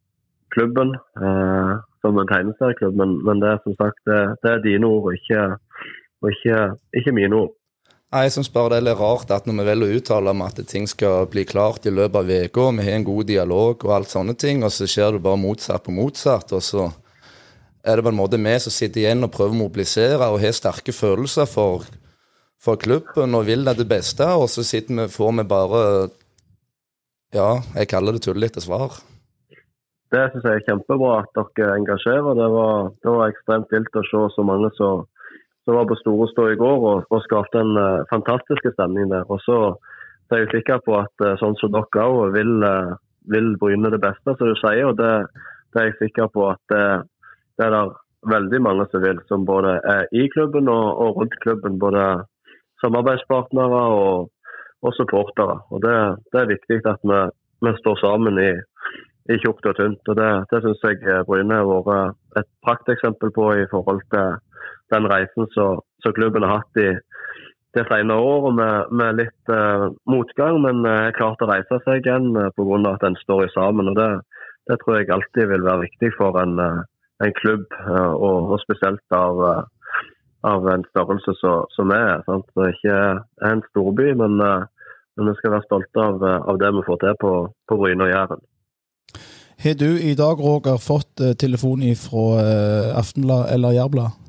klubben eh, som en tegneserieklubb, men, men, det er som sagt det, det er dine ord, og ikke, og ikke, ikke mine ord. Jeg syns bare det er litt rart at når vi velger å uttale om at ting skal bli klart i løpet av uka, vi har en god dialog og alt sånne ting, og så skjer det bare motsatt på motsatt. Og så er det på en måte vi som sitter igjen og prøver å mobilisere og har sterke følelser for, for klubben og vil det det beste, og så sitter vi, får vi bare Ja, jeg kaller det tullete svar. Det syns jeg er kjempebra at dere engasjerer. Det var, det var ekstremt vilt å se så mange som var på Storestå i går og, og skapte en uh, fantastisk stemning der. Og så, så er jeg sikker på at uh, sånn som dere òg vil, uh, vil bryne det beste, som du sier. og det, det, er jeg sikker på at det, det er der veldig mange som vil, som både er i klubben og, og rundt klubben. Både samarbeidspartnere og, og supportere. Og det, det, er viktig at vi, vi står sammen i, i tjukt og tynt. og Det, det syns jeg Bryne har vært et prakteksempel på i forhold til den reisen som klubben har hatt i det senere året med, med litt uh, motgang, men uh, klart å reise seg igjen uh, pga. at en står i sammen. og det, det, tror jeg alltid vil være viktig for en, uh, en klubb, uh, og, og, spesielt av, av en størrelse som er. Sant? er ikke en storby, men, men vi skal være stolte av, av, det vi får til på, på Bryne og Jæren. Har du i dag, Roger, fått telefon fra Aftenblad eller Jærblad?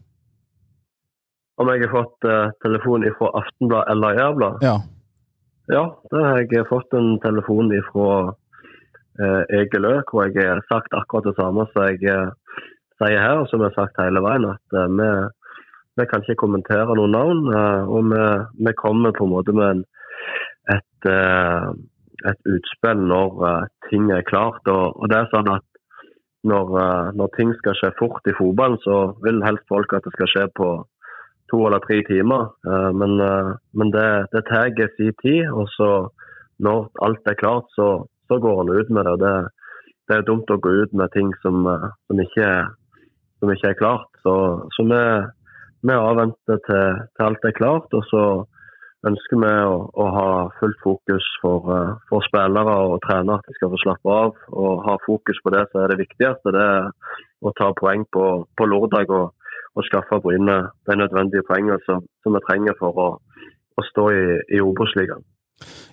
om jeg har fått telefon fra Aftenblad eller Jærblad. Ja. ja, da har jeg fått en telefon fra uh, Egil Ø, hvor jeg har sagt akkurat det samme som jeg sier her, og som jeg har sagt hele veien, at vi, vi, kan ikke kommentere noen navn. og vi, vi, kommer på en måte med en, et, et, utspill når ting er klart. Og, og, det er sånn at når, når ting skal skje fort i fotballen, så vil helst folk at det skal skje på to eller tre timer. Eh, men, eh, men det, det tar sin tid. Og så når alt er klart, så, så går han ut med det. det. det. er dumt å gå ut med ting som, eh, som, ikke, som ikke, er klart. Så, så vi, vi avventer til, til alt er klart. Og så ønsker vi å, å ha fullt fokus for, eh, for, spillere og trenere, at de skal få slappe av. Og ha fokus på det som er det viktigste. Det er å ta poeng på, på lørdag og, og skaffe Bryne de nødvendige poengene som, som, vi trenger for å, å stå i, i Obos-ligaen.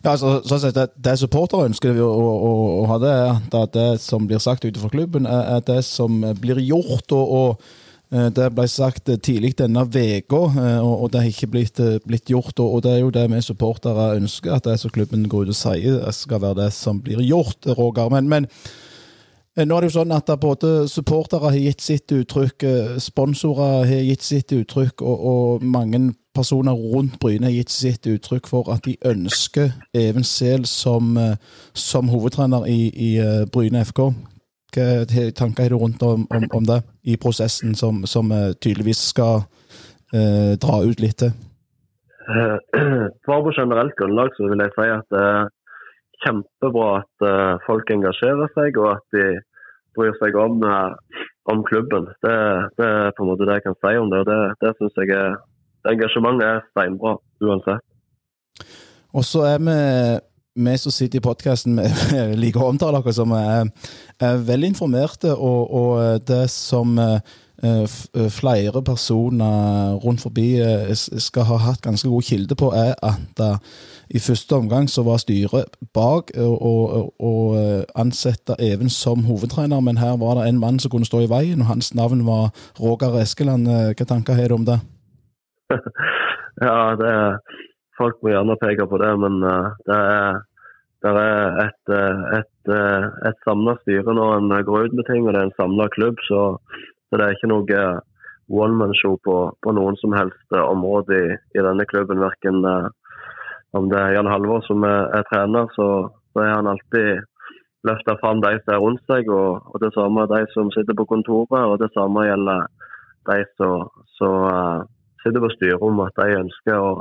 Ja, altså, sånn det, det supportere ønsker å, å, å, ha, det at det som blir sagt utenfor klubben, er, det som blir gjort. og, og det ble sagt tidlig denne uka, eh, og det har ikke blitt, eh, blitt, gjort. Og det er jo det vi supportere ønsker, at det som klubben går ut og sier, skal være det som blir gjort, Roger. Men, men nå er det jo sånn at både supportere har gitt sitt uttrykk, sponsorer har gitt sitt uttrykk, og, og mange personer rundt Bryne har gitt sitt uttrykk for at de ønsker Even Sehl som, eh, som, hovedtrener i, i eh, Bryne FK. Tanker rundt om, om, om, det i prosessen som, som eh, tydeligvis skal eh, dra ut litt til? Bare på generelt grunnlag så vil jeg si at det er kjempebra at folk engasjerer seg, og at de bryr seg om, om klubben. Det, det, er på en måte det jeg kan si om det. og Det, det syns jeg er engasjementet er steinbra uansett. Og så er vi vi som sitter i podkasten, liker å omtale dere som er, er velinformerte, og, og, det som eh, eh, flere personer rundt forbi eh, skal ha hatt ganske god kilde på, er at i første omgang så var styret bak å ansette Even som hovedtrener, men her var det en mann som kunne stå i veien, og hans navn var Roger Eskeland. Hva tanker har du om det? ja, det er, folk må gjerne peke på det, men uh, det er, det er et, uh, et, uh, et samla styre når en går ut med ting, og det er en samla klubb. Så, så, det er ikke noe one man-show på, på, noen som helst område i, i denne klubben. Verken om det er Jan Halvor som er, er trener, så, så er han alltid løfta fram de som er rundt seg, og, og, det samme de som sitter på kontoret. Og det samme gjelder de som sitter på styrerommet, at de ønsker å,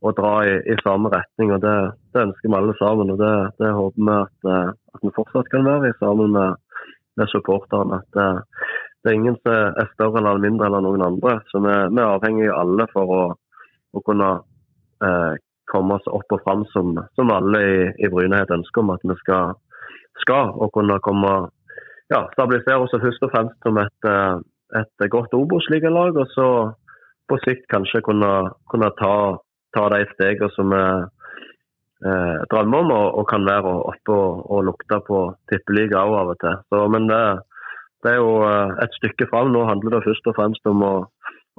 å dra i, i, samme retning. og Det, det ønsker vi alle sammen. og Det, det håper vi at, eh, at, vi fortsatt kan være i sammen med, med supporterne. At det, eh, det, er ingen som er større eller mindre eller noen andre. så Vi, vi er avhengige av alle for å, å kunne eh, komme oss opp og fram som, som alle i, i Brynehet ønsker om at vi skal, skal og kunne komme ja, stabilisere oss først og fremst som et, eh, et godt Obos-ligalag. Og så på sikt kanskje kunne, kunne ta, ta, de stegene som vi eh, drømmer om, og, og, kan være oppe og, og lukte på tippeliga òg av og til. Så, men det, det, er jo eh, et stykke fram. Nå handler det først og fremst om å,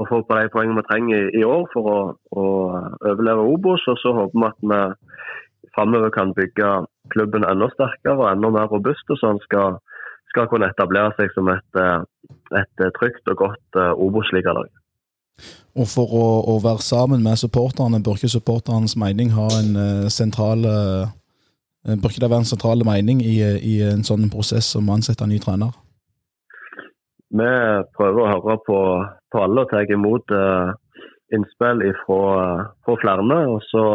å få på de poengene vi trenger i, i år for å, å, overleve Obos. Og så håper vi at vi framover kan bygge klubben enda sterkere og enda mer robust, og så han skal, skal kunne etablere seg som et, eh, et trygt og godt eh, Obos-ligalag. Og for å, å, være sammen med supporterne, bør ikke supporternes mening ha en uh, sentral uh, Bør ikke det være en sentral mening i, i en sånn prosess som å ansette ny trener? Vi prøver å høre på, på alle og ta imot uh, innspill fra, flere. Og så,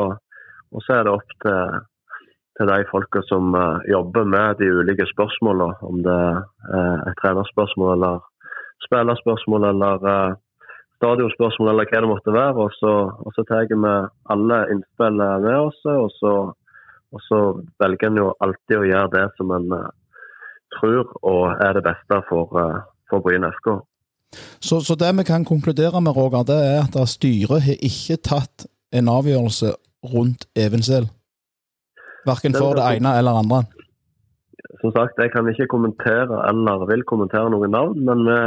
og så, er det opp til, til de folka som jobber med de ulike spørsmålene, om det er et trenerspørsmål eller spillerspørsmål eller stadionspørsmål eller hva det måtte være. Og så, og så tar vi alle innspillene med oss, og så, og så velger en jo alltid å gjøre det som en uh, tror og er det beste for, uh, for Bryne FK. Så, så, det vi kan konkludere med, Roger, det er at styret har ikke tatt en avgjørelse rundt Evensel? Verken for det ene eller andre? Som sagt, jeg kan ikke kommentere eller vil kommentere noen navn, men vi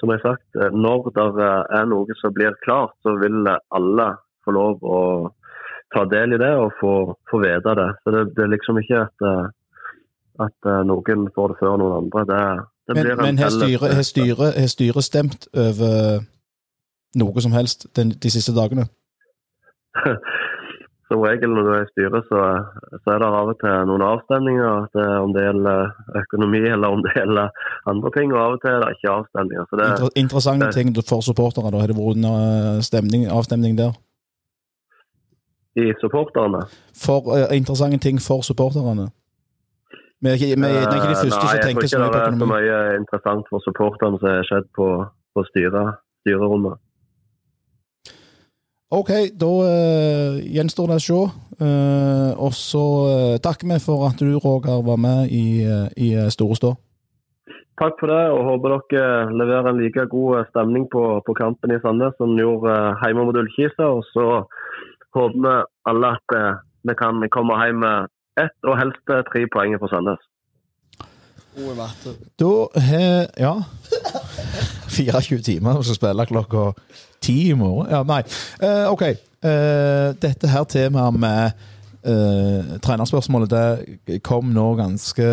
som jeg har sagt, eh, når det eh, er noe som blir klart, så vil alle få lov å ta del i det og få, få vite det. Så det, det, er liksom ikke at, eh, at, noen får det før noen andre. Det, det men men har styret styre, styre stemt over noe som helst den, de siste dagene? som regel når du er i styret, så, så, er det av og til noen avstemninger. Det, om det gjelder økonomi eller om det gjelder andre ting. Og av og til er det ikke avstemninger. Det, Inter interessante det, ting for supportere. da, Har det vært stemning, avstemning der? I supporterne? For, uh, interessante ting for supporterne. Vi er ikke, vi er ikke de første Nei, som tenker så mye på økonomi. Jeg tror ikke det er så mye interessant for supporterne som har skjedd på, på styret, styrerommet. OK, da uh, gjenstår det å se. Uh, og så uh, takker vi for at du, Roger, var med i, i Store Stå. Takk for det, og håper dere leverer en like god stemning på, på kampen i Sandnes som gjorde hjemme mot Ullkisa. Og så håper vi alle at vi kan komme hjem med ett, og helst tre poeng fra Sandnes. Da har Ja. 24 timer og så spiller klokka ti i morgen. Ja, nei. Uh, OK. Uh, dette her temaet med uh, trenerspørsmålet, det kom nå ganske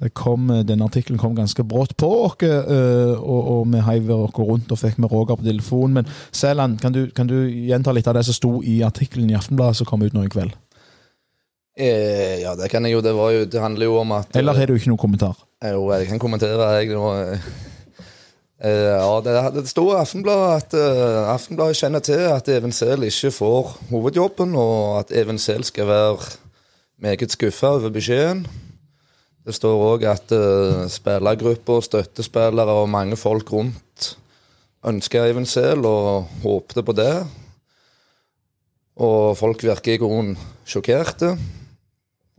det kom, Den artikkelen kom ganske brått på oss, eh, og, og vi heiv oss rundt og fikk med Roger på telefonen. Men Sæland, kan du, kan du gjenta litt av det som sto i artikkelen i Aftenbladet som kom ut nå i kveld? Eh, ja, det kan jeg jo. Det, var jo, det handler jo om at Eller har du ikke noen kommentar? Jo, jeg kan kommentere, jeg nå. Eh, ja, det, det står i Aftenbladet at uh, Aftenbladet kjenner til at Even Sehl ikke får hovedjobben, og at Even Sehl skal være meget skuffa over beskjeden. Det står òg at uh, spillergrupper, støttespillere og mange folk rundt ønsker Even Sehl og håpte på det. Og folk virker i grunnen sjokkerte.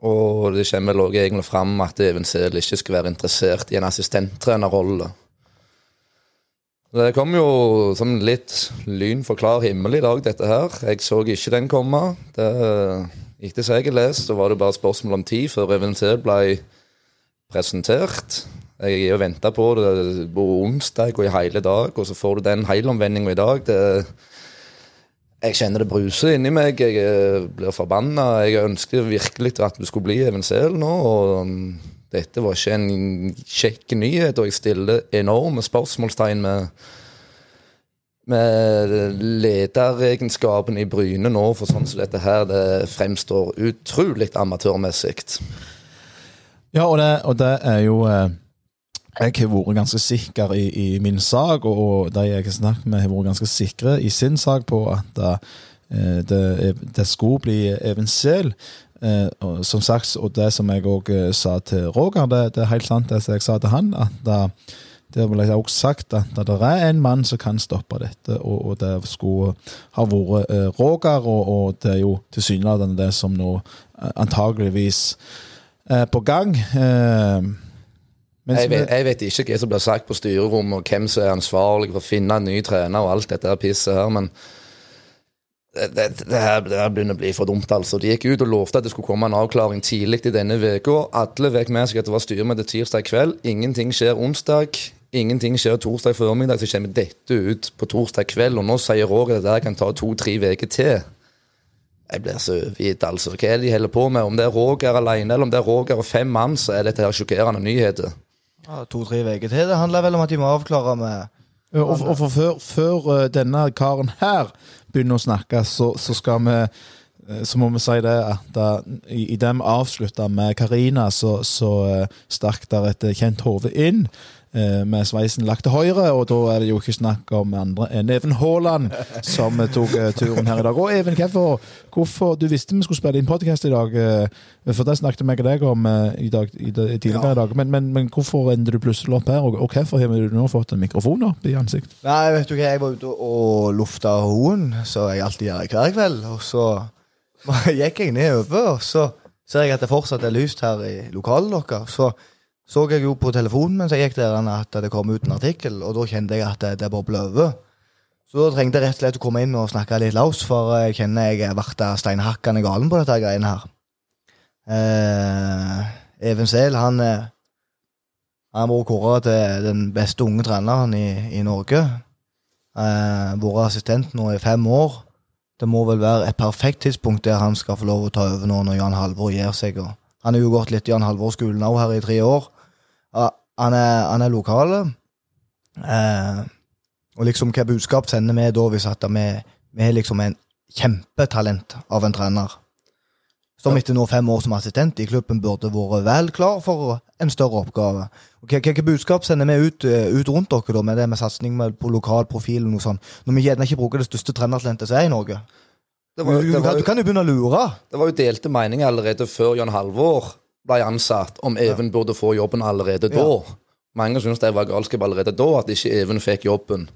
Og det kommer vel også egentlig fram at Even Sehl ikke skal være interessert i en assistenttrenerrolle. Det kom jo som litt lyn for klar himmel i dag, dette her. Jeg så ikke den komme. Det, etter som jeg har lest, så var det bare spørsmål om tid før eventuelt ble presentert. Jeg er jo venta på det på onsdag og i hele dag, og så får du den helomvendinga i dag. Det, jeg kjenner det bruser inni meg. Jeg blir forbanna. Jeg ønsker virkelig at du skulle bli eventuelt nå. og um, Dette var ikke en kjekk nyhet, og jeg stiller enorme spørsmålstegn med med lederegenskapen i Bryne nå, for sånn som dette her, det fremstår utrolig amatørmessig. Ja, og det, og det er jo eh, Jeg har vært ganske sikker i, i min sak, og, de jeg har snakket med, har vært ganske sikre i sin sak på at det, det, det skulle bli Even Sehl. Eh, som sagt, og det som jeg òg sa til Roger, det, det er helt sant det som jeg sa til han. at det vil jeg også sagt at det er en mann som kan stoppe dette, og, og det skulle ha vært eh, Roger, og, og det er jo tilsynelatende det som nå eh, antageligvis er på gang. Eh, Jeg vet, jeg vet ikke hva som blir sagt på styrerommet, og hvem som er ansvarlig for å finne en ny trener og alt dette pisset her, men det, det, her, det her begynner å bli for dumt, altså. De gikk ut og lovte at det skulle komme en avklaring tidlig i denne uka. Alle fikk med seg at det var styremøte tirsdag kveld. Ingenting skjer onsdag. Ingenting skjer torsdag formiddag, så kommer dette ut på torsdag kveld. Og nå sier Roger at det der kan ta to-tre uker til. Jeg blir så overgitt, altså. Hva er det de holder på med? Om det er Roger alene, eller om det er Roger og fem mann, så er dette her sjokkerende nyheter. Ja, To-tre uker til. Det handler vel om at de må avklare med Og, og for før, før eh, denne karen her begynner å snakke, så, så skal vi eh, så må vi si det at da, i, i det vi avslutta med Karina, så, så eh, stakk der et kjent hode inn. eh, med sveisen lagt til høyre, og da er det jo ikke snakk om andre enn Even Haaland som eh, tok eh, turen her i dag. Og Even, hvorfor, hvorfor Du visste vi skulle spille inn podkast i dag, eh, for det snakket jeg og deg om eh, i dag, i, dag- tidligere i dag. Men, men, men hvorfor endte du plutselig opp her, og, og hvorfor har du nå fått en mikrofon opp i ansiktet? Nei, vet du hva, jeg var ute og lufta hoen, som jeg alltid gjør hver kveld. Og så gikk jeg nedover, og så ser jeg at det fortsatt er lyst her i lokalet deres. Så så jeg jo på telefonen mens jeg gikk der at det kom ut en artikkel, og da kjente jeg at det, det bobla over. Så da trengte jeg rett og slett å komme inn og snakke litt laus, for jeg kjenner jeg vært steinhakkende galen på dette greiene her. Eh, Even Sehl, han eh, har vært kåra til den beste unge treneren i, i Norge. Eh, vært assistent nå i fem år. Det må vel være et perfekt tidspunkt der han skal få lov å ta over nå når Jan Halvor gir seg. Han har jo gått litt Jan Halvor-skolen nå her i tre år. Han, er, han er lokale. Eh, og liksom hva budskap sender vi da hvis at vi, vi har liksom en kjempetalent av en trener? Som etter nå fem år som assistent i klubben burde vært vel klar for en større oppgave. Hvilke budskap sender vi ut, eh, ut rundt dere da, med det med satsing på lokal profil og noe sånt, når vi gjerne ikke bruker det største trenertalentet som er i Norge? Det Du, var, du, var, du kan jo begynne å lure. Det var jo delte meninger allerede før Jan Halvor ble ansatt, om Even burde få jobben allerede da. Mange syntes det var galskap allerede da, at ikke Even fikk jobben.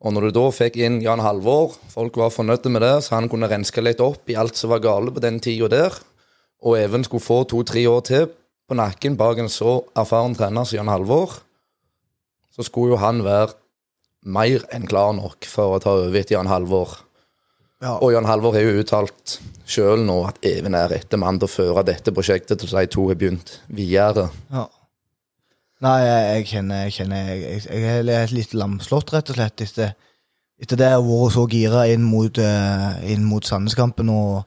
Og når du da fikk inn Jan Halvor, folk var fornøyde med det, så han kunne renske litt opp i alt som var gale på den tida der, og Even skulle få to-tre år til på nakken bak en så erfaren trener som Jan Halvor, så skulle jo han være mer enn klar nok for å ta over etter Jan Halvor. Ja. Og Jan Halvor har jo uttalt sjøl nå at Even er rette mann til å føre dette prosjektet til de to har begynt videre. Ja. Nei, jeg, jeg kjenner Jeg, kjenner, jeg, jeg, er litt lamslått, rett og slett, etter, etter det jeg har vært så gira inn mot, uh, Sandneskampen. Og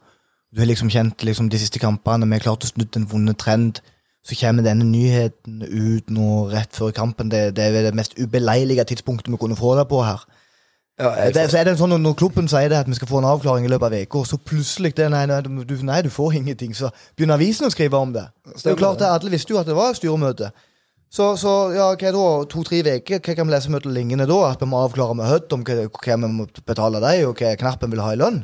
du har liksom kjent liksom, de siste kampene Vi har klart å snu en vunnet trend. Så kommer denne nyheten ut nå rett før kampen. Det, det er det mest ubeleilige tidspunktet vi kunne få det på her. Ja, Det, så er det sånn Når klubben sier det at vi skal få en avklaring i løpet av uka, så plutselig det, nei, nei, du, nei, du får ingenting. Så begynner avisen å skrive om det. Det er jo klart det, Alle visste jo at det var styremøte. Så, så ja, hva da? To-tre uker? Hva kan vi lese møtet lignende da? At vi må avklare med Hødd om hva, hva vi må betale dem, og hva knappen vil ha i lønn?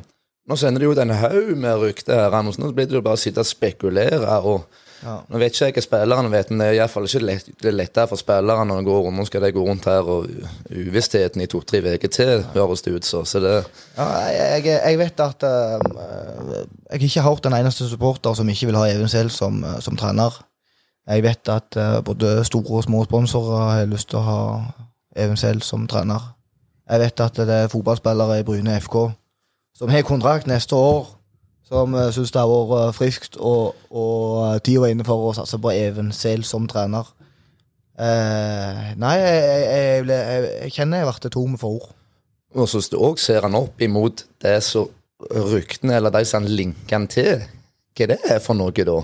Nå sender de jo en haug med rykter her, Andersen. nå blir det jo bare å sitte og spekulere. og Ja. Nå vet ikke jeg hva spillerne vet, men det er iallfall ikke lett, det er lettere for spillerne å gå rundt. Nå skal de gå rundt her og uvissheten i to-tre uker til, høres det ut så. så det, Ja, jeg, jeg, jeg vet at uh, Jeg har ikke hørt en eneste supporter som ikke vil ha Even selv som, eh, som trener. Jeg vet at uh, både store og små sponsorer har lyst til å ha Even selv som trener. Jeg vet at det er fotballspillere i Bryne FK som har kontrakt neste år, som uh, syns det har vært eh, friskt, og, og tida er inne for å satse på Even selv som trener. Eh, nei, jeg, jeg, jeg, jeg, kjenner jeg ble tom for ord. og så også ser han opp imot det som ryktene, eller de som han linker han til. Hva er det for noe, da?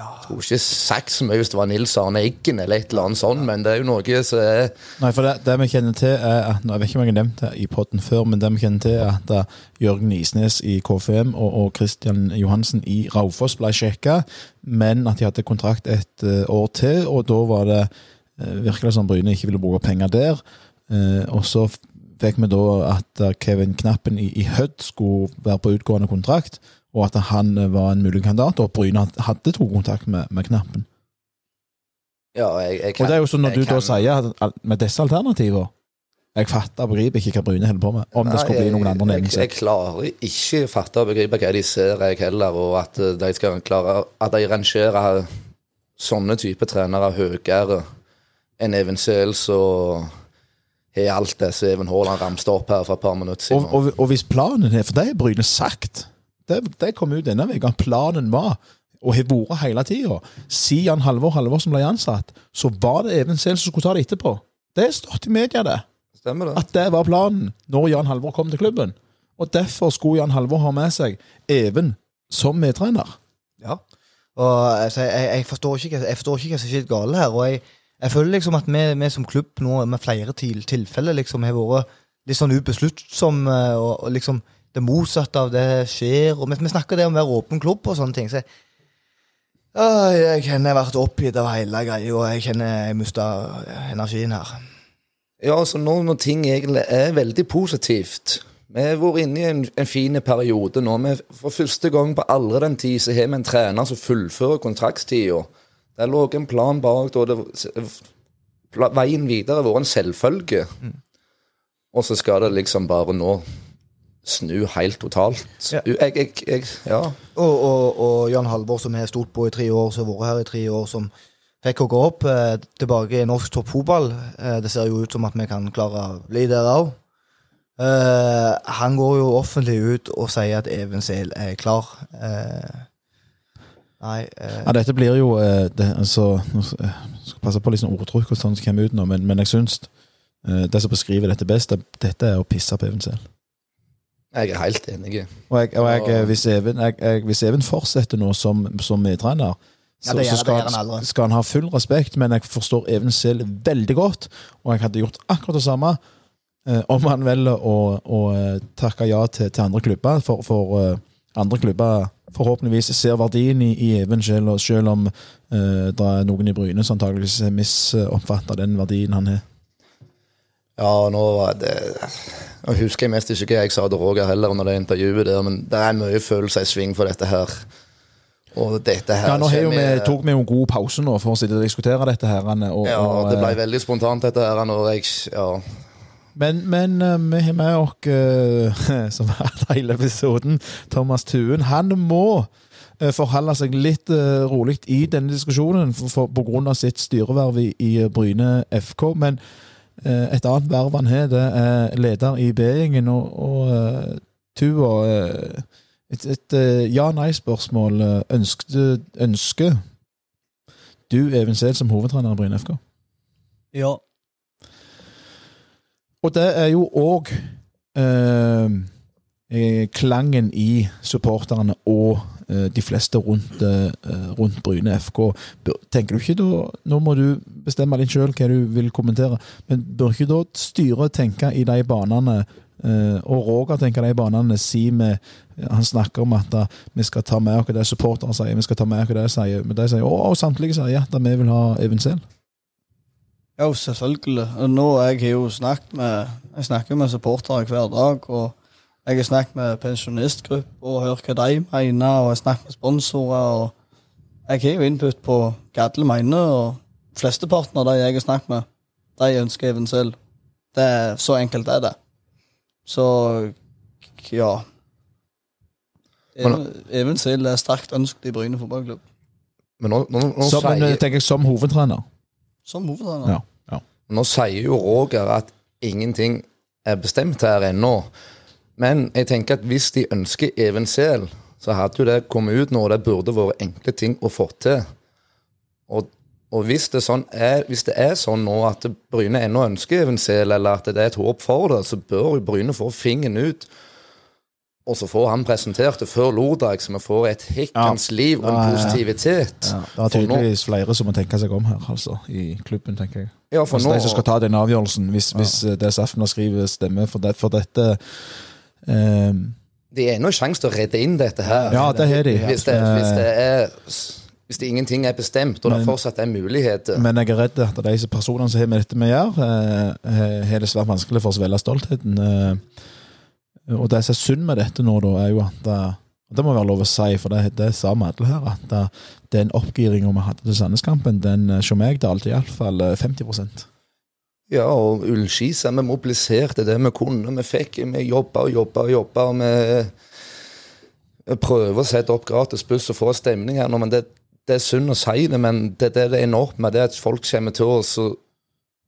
Jeg tror ikke sagt så mye hvis det var Nils Arne Eggen eller et eller annet sånt, men det er jo noe som er Nei, for det, det vi kjenner til er at, nå, Jeg vet ikke om jeg har nevnt det i podden før, men det vi kjenner til er at uh, Jørgen Isnes i KFM og, og Christian Johansen i Raufoss ble sjekka, men at de hadde kontrakt et uh, år til, og da var det virkelig som Bryne ikke ville bruke penger der. Og så fikk vi da at Kevin Knappen i, i Hødd skulle være på utgående kontrakt, og at han uh, var en mulig kandidat, og Bryne hadde to kontakt med, med Knappen. Ja, jeg, jeg Og det er jo sånn når du du da sier at med disse alternativene Jeg fatter og begriper ikke hva Bryne holder på med. Om det skal bli noen andre jeg, jeg, jeg klarer ikke fatte og begripe hva de ser, jeg heller, og at eh, de skal klare At de rangerer sånne type trenere høyere enn Even Seels og har alt det som Even Haaland ramste opp her for et par minutter siden. Og, og, og hvis planen er For det er Bryne sagt. Det, det kom ut denne uka. Planen var, og har vært hele tida, siden Halvor Halvorsen ble ansatt, så var det Even Sehl som skulle ta det etterpå. Det har stått i media, det. Stemmer det? At det var planen når Jan Halvor kom til klubben. Og derfor skulle Jan Halvor ha med seg Even som medtrener. Ja. Og altså, jeg, jeg, forstår ikke, hva- jeg forstår ikke hva som skjer galt her. Og jeg, jeg føler liksom at vi, vi som klubb nå med flere til, tilfeller liksom har vært litt sånn ubesluttsomme, og, og liksom det motsatte av det skjer. Og vi, vi snakker det om å være åpen klubb og sånne ting. Så jeg, jeg kjenner jeg har vært oppgitt av hele greia, og jeg kjenner jeg mista energien her. Ja, altså nå når ting egentlig er veldig positivt Vi har vært inne i en, en fin periode nå. Vi, for første gang på aldri den tid så har vi en trener som fullfører kontraktstida. Det lå en plan bak, da veien videre har vært en selvfølge. Og så skal det liksom bare nå snu helt totalt. Ja. Jeg, jeg, jeg, ja. Og, og, og Jan Halvor, som har stolt på i tre år, som har vært her i tre år, som fikk å gå opp eh, tilbake i norsk toppfotball. Eh, det ser jo ut som at vi kan klare å bli der òg. Eh, han går jo offentlig ut og sier at Even Sehl er klar. Eh, nei eh, Ja, dette blir jo eh, det, altså, skal jeg skal passe på litt sånn ordtrykk og sånn som kommer ut nå, men, men jeg syns eh, det som beskriver dette best, det, dette er å pisse på Even selv. Jeg er helt enig. Og, jeg, og jeg, hvis, Even, jeg, jeg, hvis Even fortsetter nå som, som medtrener, så, ja, så skal, han skal han ha full respekt, men jeg forstår Even selv veldig godt, og jeg hadde gjort akkurat det samme eh, om han velger å, å eh, takke ja til, til andre klubber, for, for uh, andre klubber forhåpentligvis ser verdien i, i Even selv, selv om uh, det er noen i Bryne som antageligvis misoppfatter den verdien han har. Ja, nå det Nå husker jeg mest ikke hva jeg sa til Roger heller under det intervjuet der, men det er mye følelser i sving for dette her. Og dette her Ja, nå vi, kommer- tok vi jo en god pause nå for å sitte og diskutere dette her. Og, Ja, og, det ble eh, veldig spontant dette her når jeg Ja. Men, men eh, vi har med oss, eh, som har hatt hele episoden, Thomas Tuen. Han må forholde seg litt rolig i denne diskusjonen for, for, på grunn av sitt styreverv i, i Bryne FK. Men et annet verv han har, det er leder i B-gjengen. Og, og Tua eh, et, et eh, ja-nei-spørsmål. Eh, Ønsker, du Even Sehl som hovedtrener i Bryne FK? Ja. Og det er jo òg eh, eh, klangen i supporterne og eh, de fleste rundt, eh, rundt Bryne FK. Tenker du ikke da Nå må du bestemme litt sjøl hva du vil kommentere, men bør ikke da styret tenke i de banene eh, og Roger tenker de banene si med Han snakker om at vi skal ta med oss det supportere sier, vi skal ta med oss det de sier, men de sier og samtlige sier at vi vil ha Even. Ja, selvfølgelig. Og nå jeg jo snakket med Jeg snakker med supportere hver dag. Og jeg har snakket med pensjonistgrupper og hørt hva de mener. Og jeg har snakket med sponsorer. Og jeg har jo input på hva alle mener. Og flesteparten av de jeg har snakket med, de ønsker Even selv. Det er Så enkelt er det. Så ja. Even, Sild er sterkt ønsket i Bryne fotballklubb. Men nå, nå, nå, Som, sier, eh, tenker jeg som hovedtrener. Som hovedtrener. Ja. ja. nå sier jo Roger at ingenting er bestemt her ennå. Men jeg tenker at hvis de ønsker Even så hadde jo det kommet ut nå, og det burde vært enkle ting å få til. Og, og hvis, det sånn er, hvis det er sånn nå at Bryne ennå ønsker Even eller at det er et håp for det, så bør jo Bryne få fingeren ut. Og så får han presentert det før lørdag, så vi får et hekkans liv og en Ja, ja, ja. positivitet. Det er nå- tydeligvis flere som må tenke seg om her, altså, i klubben, tenker jeg. Ja, for Altså, nå, de som skal ta den avgjørelsen, hvis, hvis DSF nå skriver stemmer for, det, for dette eh, Det er en sjanse til å redde inn dette her. Ja, det har de. Hvis det, hvis det Eh, er Hvis det ingenting er bestemt, og det fortsatt er muligheter Men jeg er redd at de personene som har med dette med å gjøre, eh, har det svært vanskelig for å svelge stoltheten. eh, Og det som er synd med dette nå, da, er jo at eh, og Det må være lov å si, for det, det sa vi alle her, at eh, den oppgiringa vi hadde til Sandneskampen, den eh, hos meg alltid iallfall 50 Ja, og Ullskis er vi mobiliserte det vi kunne. Vi fikk, vi jobba og jobba og jobba. Vi prøver å sette opp gratis buss og få stemning her nå, men det, det er synd å si det, men det, det, det ender opp med det at folk kommer til oss og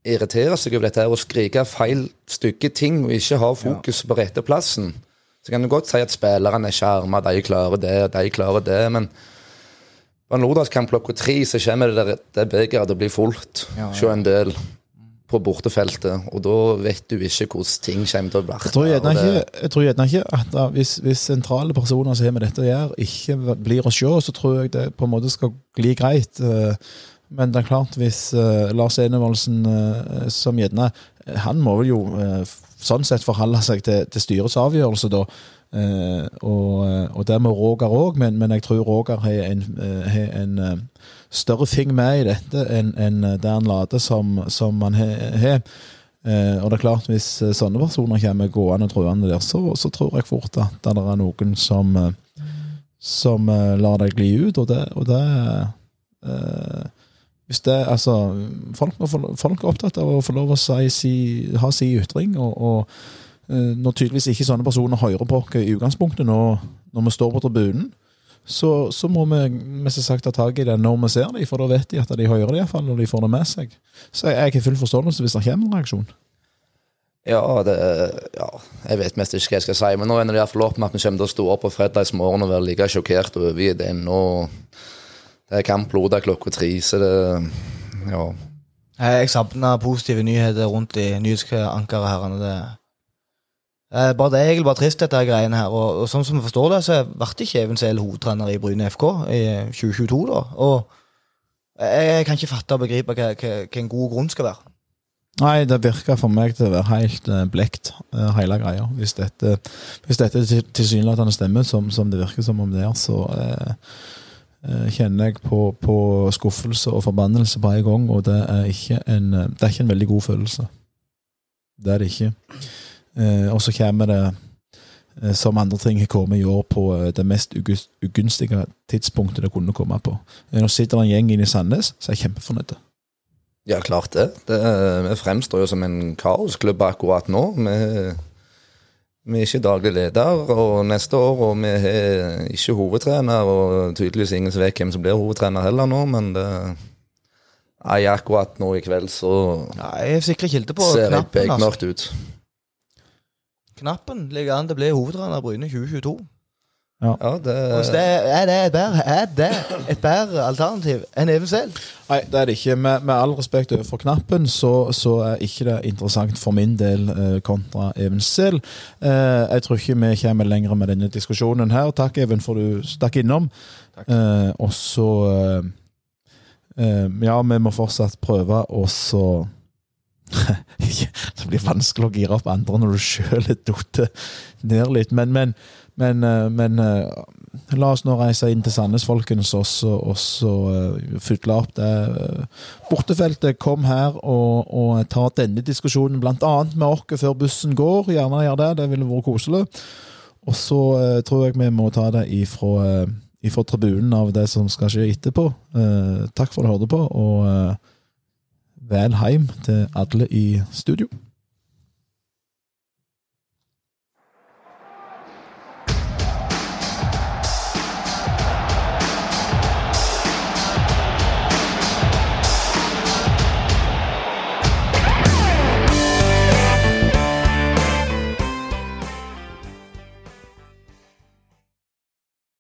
irriterer seg over dette her og skriker feil stygge ting og ikke har fokus på rette plassen. Så kan du godt si at spillerne er skjerma, de klarer det, de klarer det, men på en lørdagskamp klokka tre så kommer det der, det begeret til å bli fullt Ja, ja. en del på bortefeltet, og da vet du ikke hvordan ting kommer til å bli. Jeg tror gjerne ikke, jeg tror ikke at da, hvis, hvis sentrale personer som har med dette å gjøre, ikke blir å se, så tror jeg det på en måte skal gli greit. eh, Men det er klart, hvis eh, Lars Enevoldsen eh, som gjerne Han må vel jo sånn sett forholde seg til, til styrets avgjørelse, da. Og, og det med Roger òg, men, men jeg tror Roger har en, har en større fing med i dette enn en det han later som, som han har. Eh, og det er klart, hvis eh, sånne personer kommer gående og trøende der, så, så tror jeg fort at det er noen som, eh, som lar deg gli ut, og det, og det hvis det, altså, folk, folk er opptatt av å få lov å si, si, ha si ytring, og, og når tydeligvis ikke sånne personer hører på oss i utgangspunktet når, når vi står på tribunen, så, så må vi mest sagt ta tak i det når vi ser dem, for da vet de at de hører det iallfall, når de får det med seg. Så jeg har full forståelse hvis det kommer en reaksjon. Ja, det, ja, jeg vet mest ikke hva jeg skal si, men nå ender det iallfall opp med at vi kommer til å stå opp på fredagsmorgen og være like sjokkert over det ennå. Det er kamp lørdag klokka tre, så det Ja. Jeg savner positive nyheter rundt i nyhetsankeret her. Er bare det er egentlig bare trist, dette greiene her. Og, og sånn som vi forstår det, så ble ikke Even Sehl hovedtrener i Bryne FK i 2022, da. Og jeg, jeg kan ikke fatte og begripe hva, hva, hva en god grunn skal være. Nei, det virker for meg til å være helt uh, blekt, eh, hele greia. Hvis dette, hvis dette tilsynelatende stemmer, som, som det virker som om det er, så eh, eh, kjenner jeg på, på skuffelse og forbannelse på en gang, og det er en, eh, det er ikke en veldig god følelse. Det er det ikke. Eh, og så kommer det, eh, som andre ting har kommet i år, på eh, det mest ugunstige tidspunktet det kunne komme på. Nå sitter det en gjeng inne i Sandnes som er kjempefornøyde. Ja, klart det. det. Vi fremstår jo som en kaosklubb akkurat nå. Vi, vi er ikke daglig leder og neste år, og vi er ikke hovedtrener. Og tydeligvis ingen som vet hvem som blir hovedtrener heller nå, men det Nei, akkurat nå i kveld så Nei, jeg er sikre kilder på ser det knappen. Altså. bekmørkt ut. Knappen ligger an til å bli hovedtrener i Bryne 2022. Ja, det, det, er, det et bedre, er det et bedre alternativ enn Even selv? Nei, det er det ikke. Med, med all respekt overfor knappen, så, så er ikke det interessant for min del eh, kontra Even selv. Eh, jeg tror ikke vi kommer lenger med denne diskusjonen her. Takk, Even, for du stakk innom. Eh, og så eh, eh, Ja, vi må fortsatt prøve å så blir vanskelig å gire opp andre når du sjøl er datt ned litt, men, men, men, eh, men eh, La oss nå reise inn til Sandnes, folkens, og så, så eh, fylle opp det bortefeltet. Kom her og, og ta denne diskusjonen annet med oss før bussen går. Gjerne gjør det, det ville vært koselig. Og så uh, tror jeg vi må ta det ifra, uh, ifra tribunen av det som skal skje etterpå. Takk for at du hørte på, og vel hjem til alle i studio.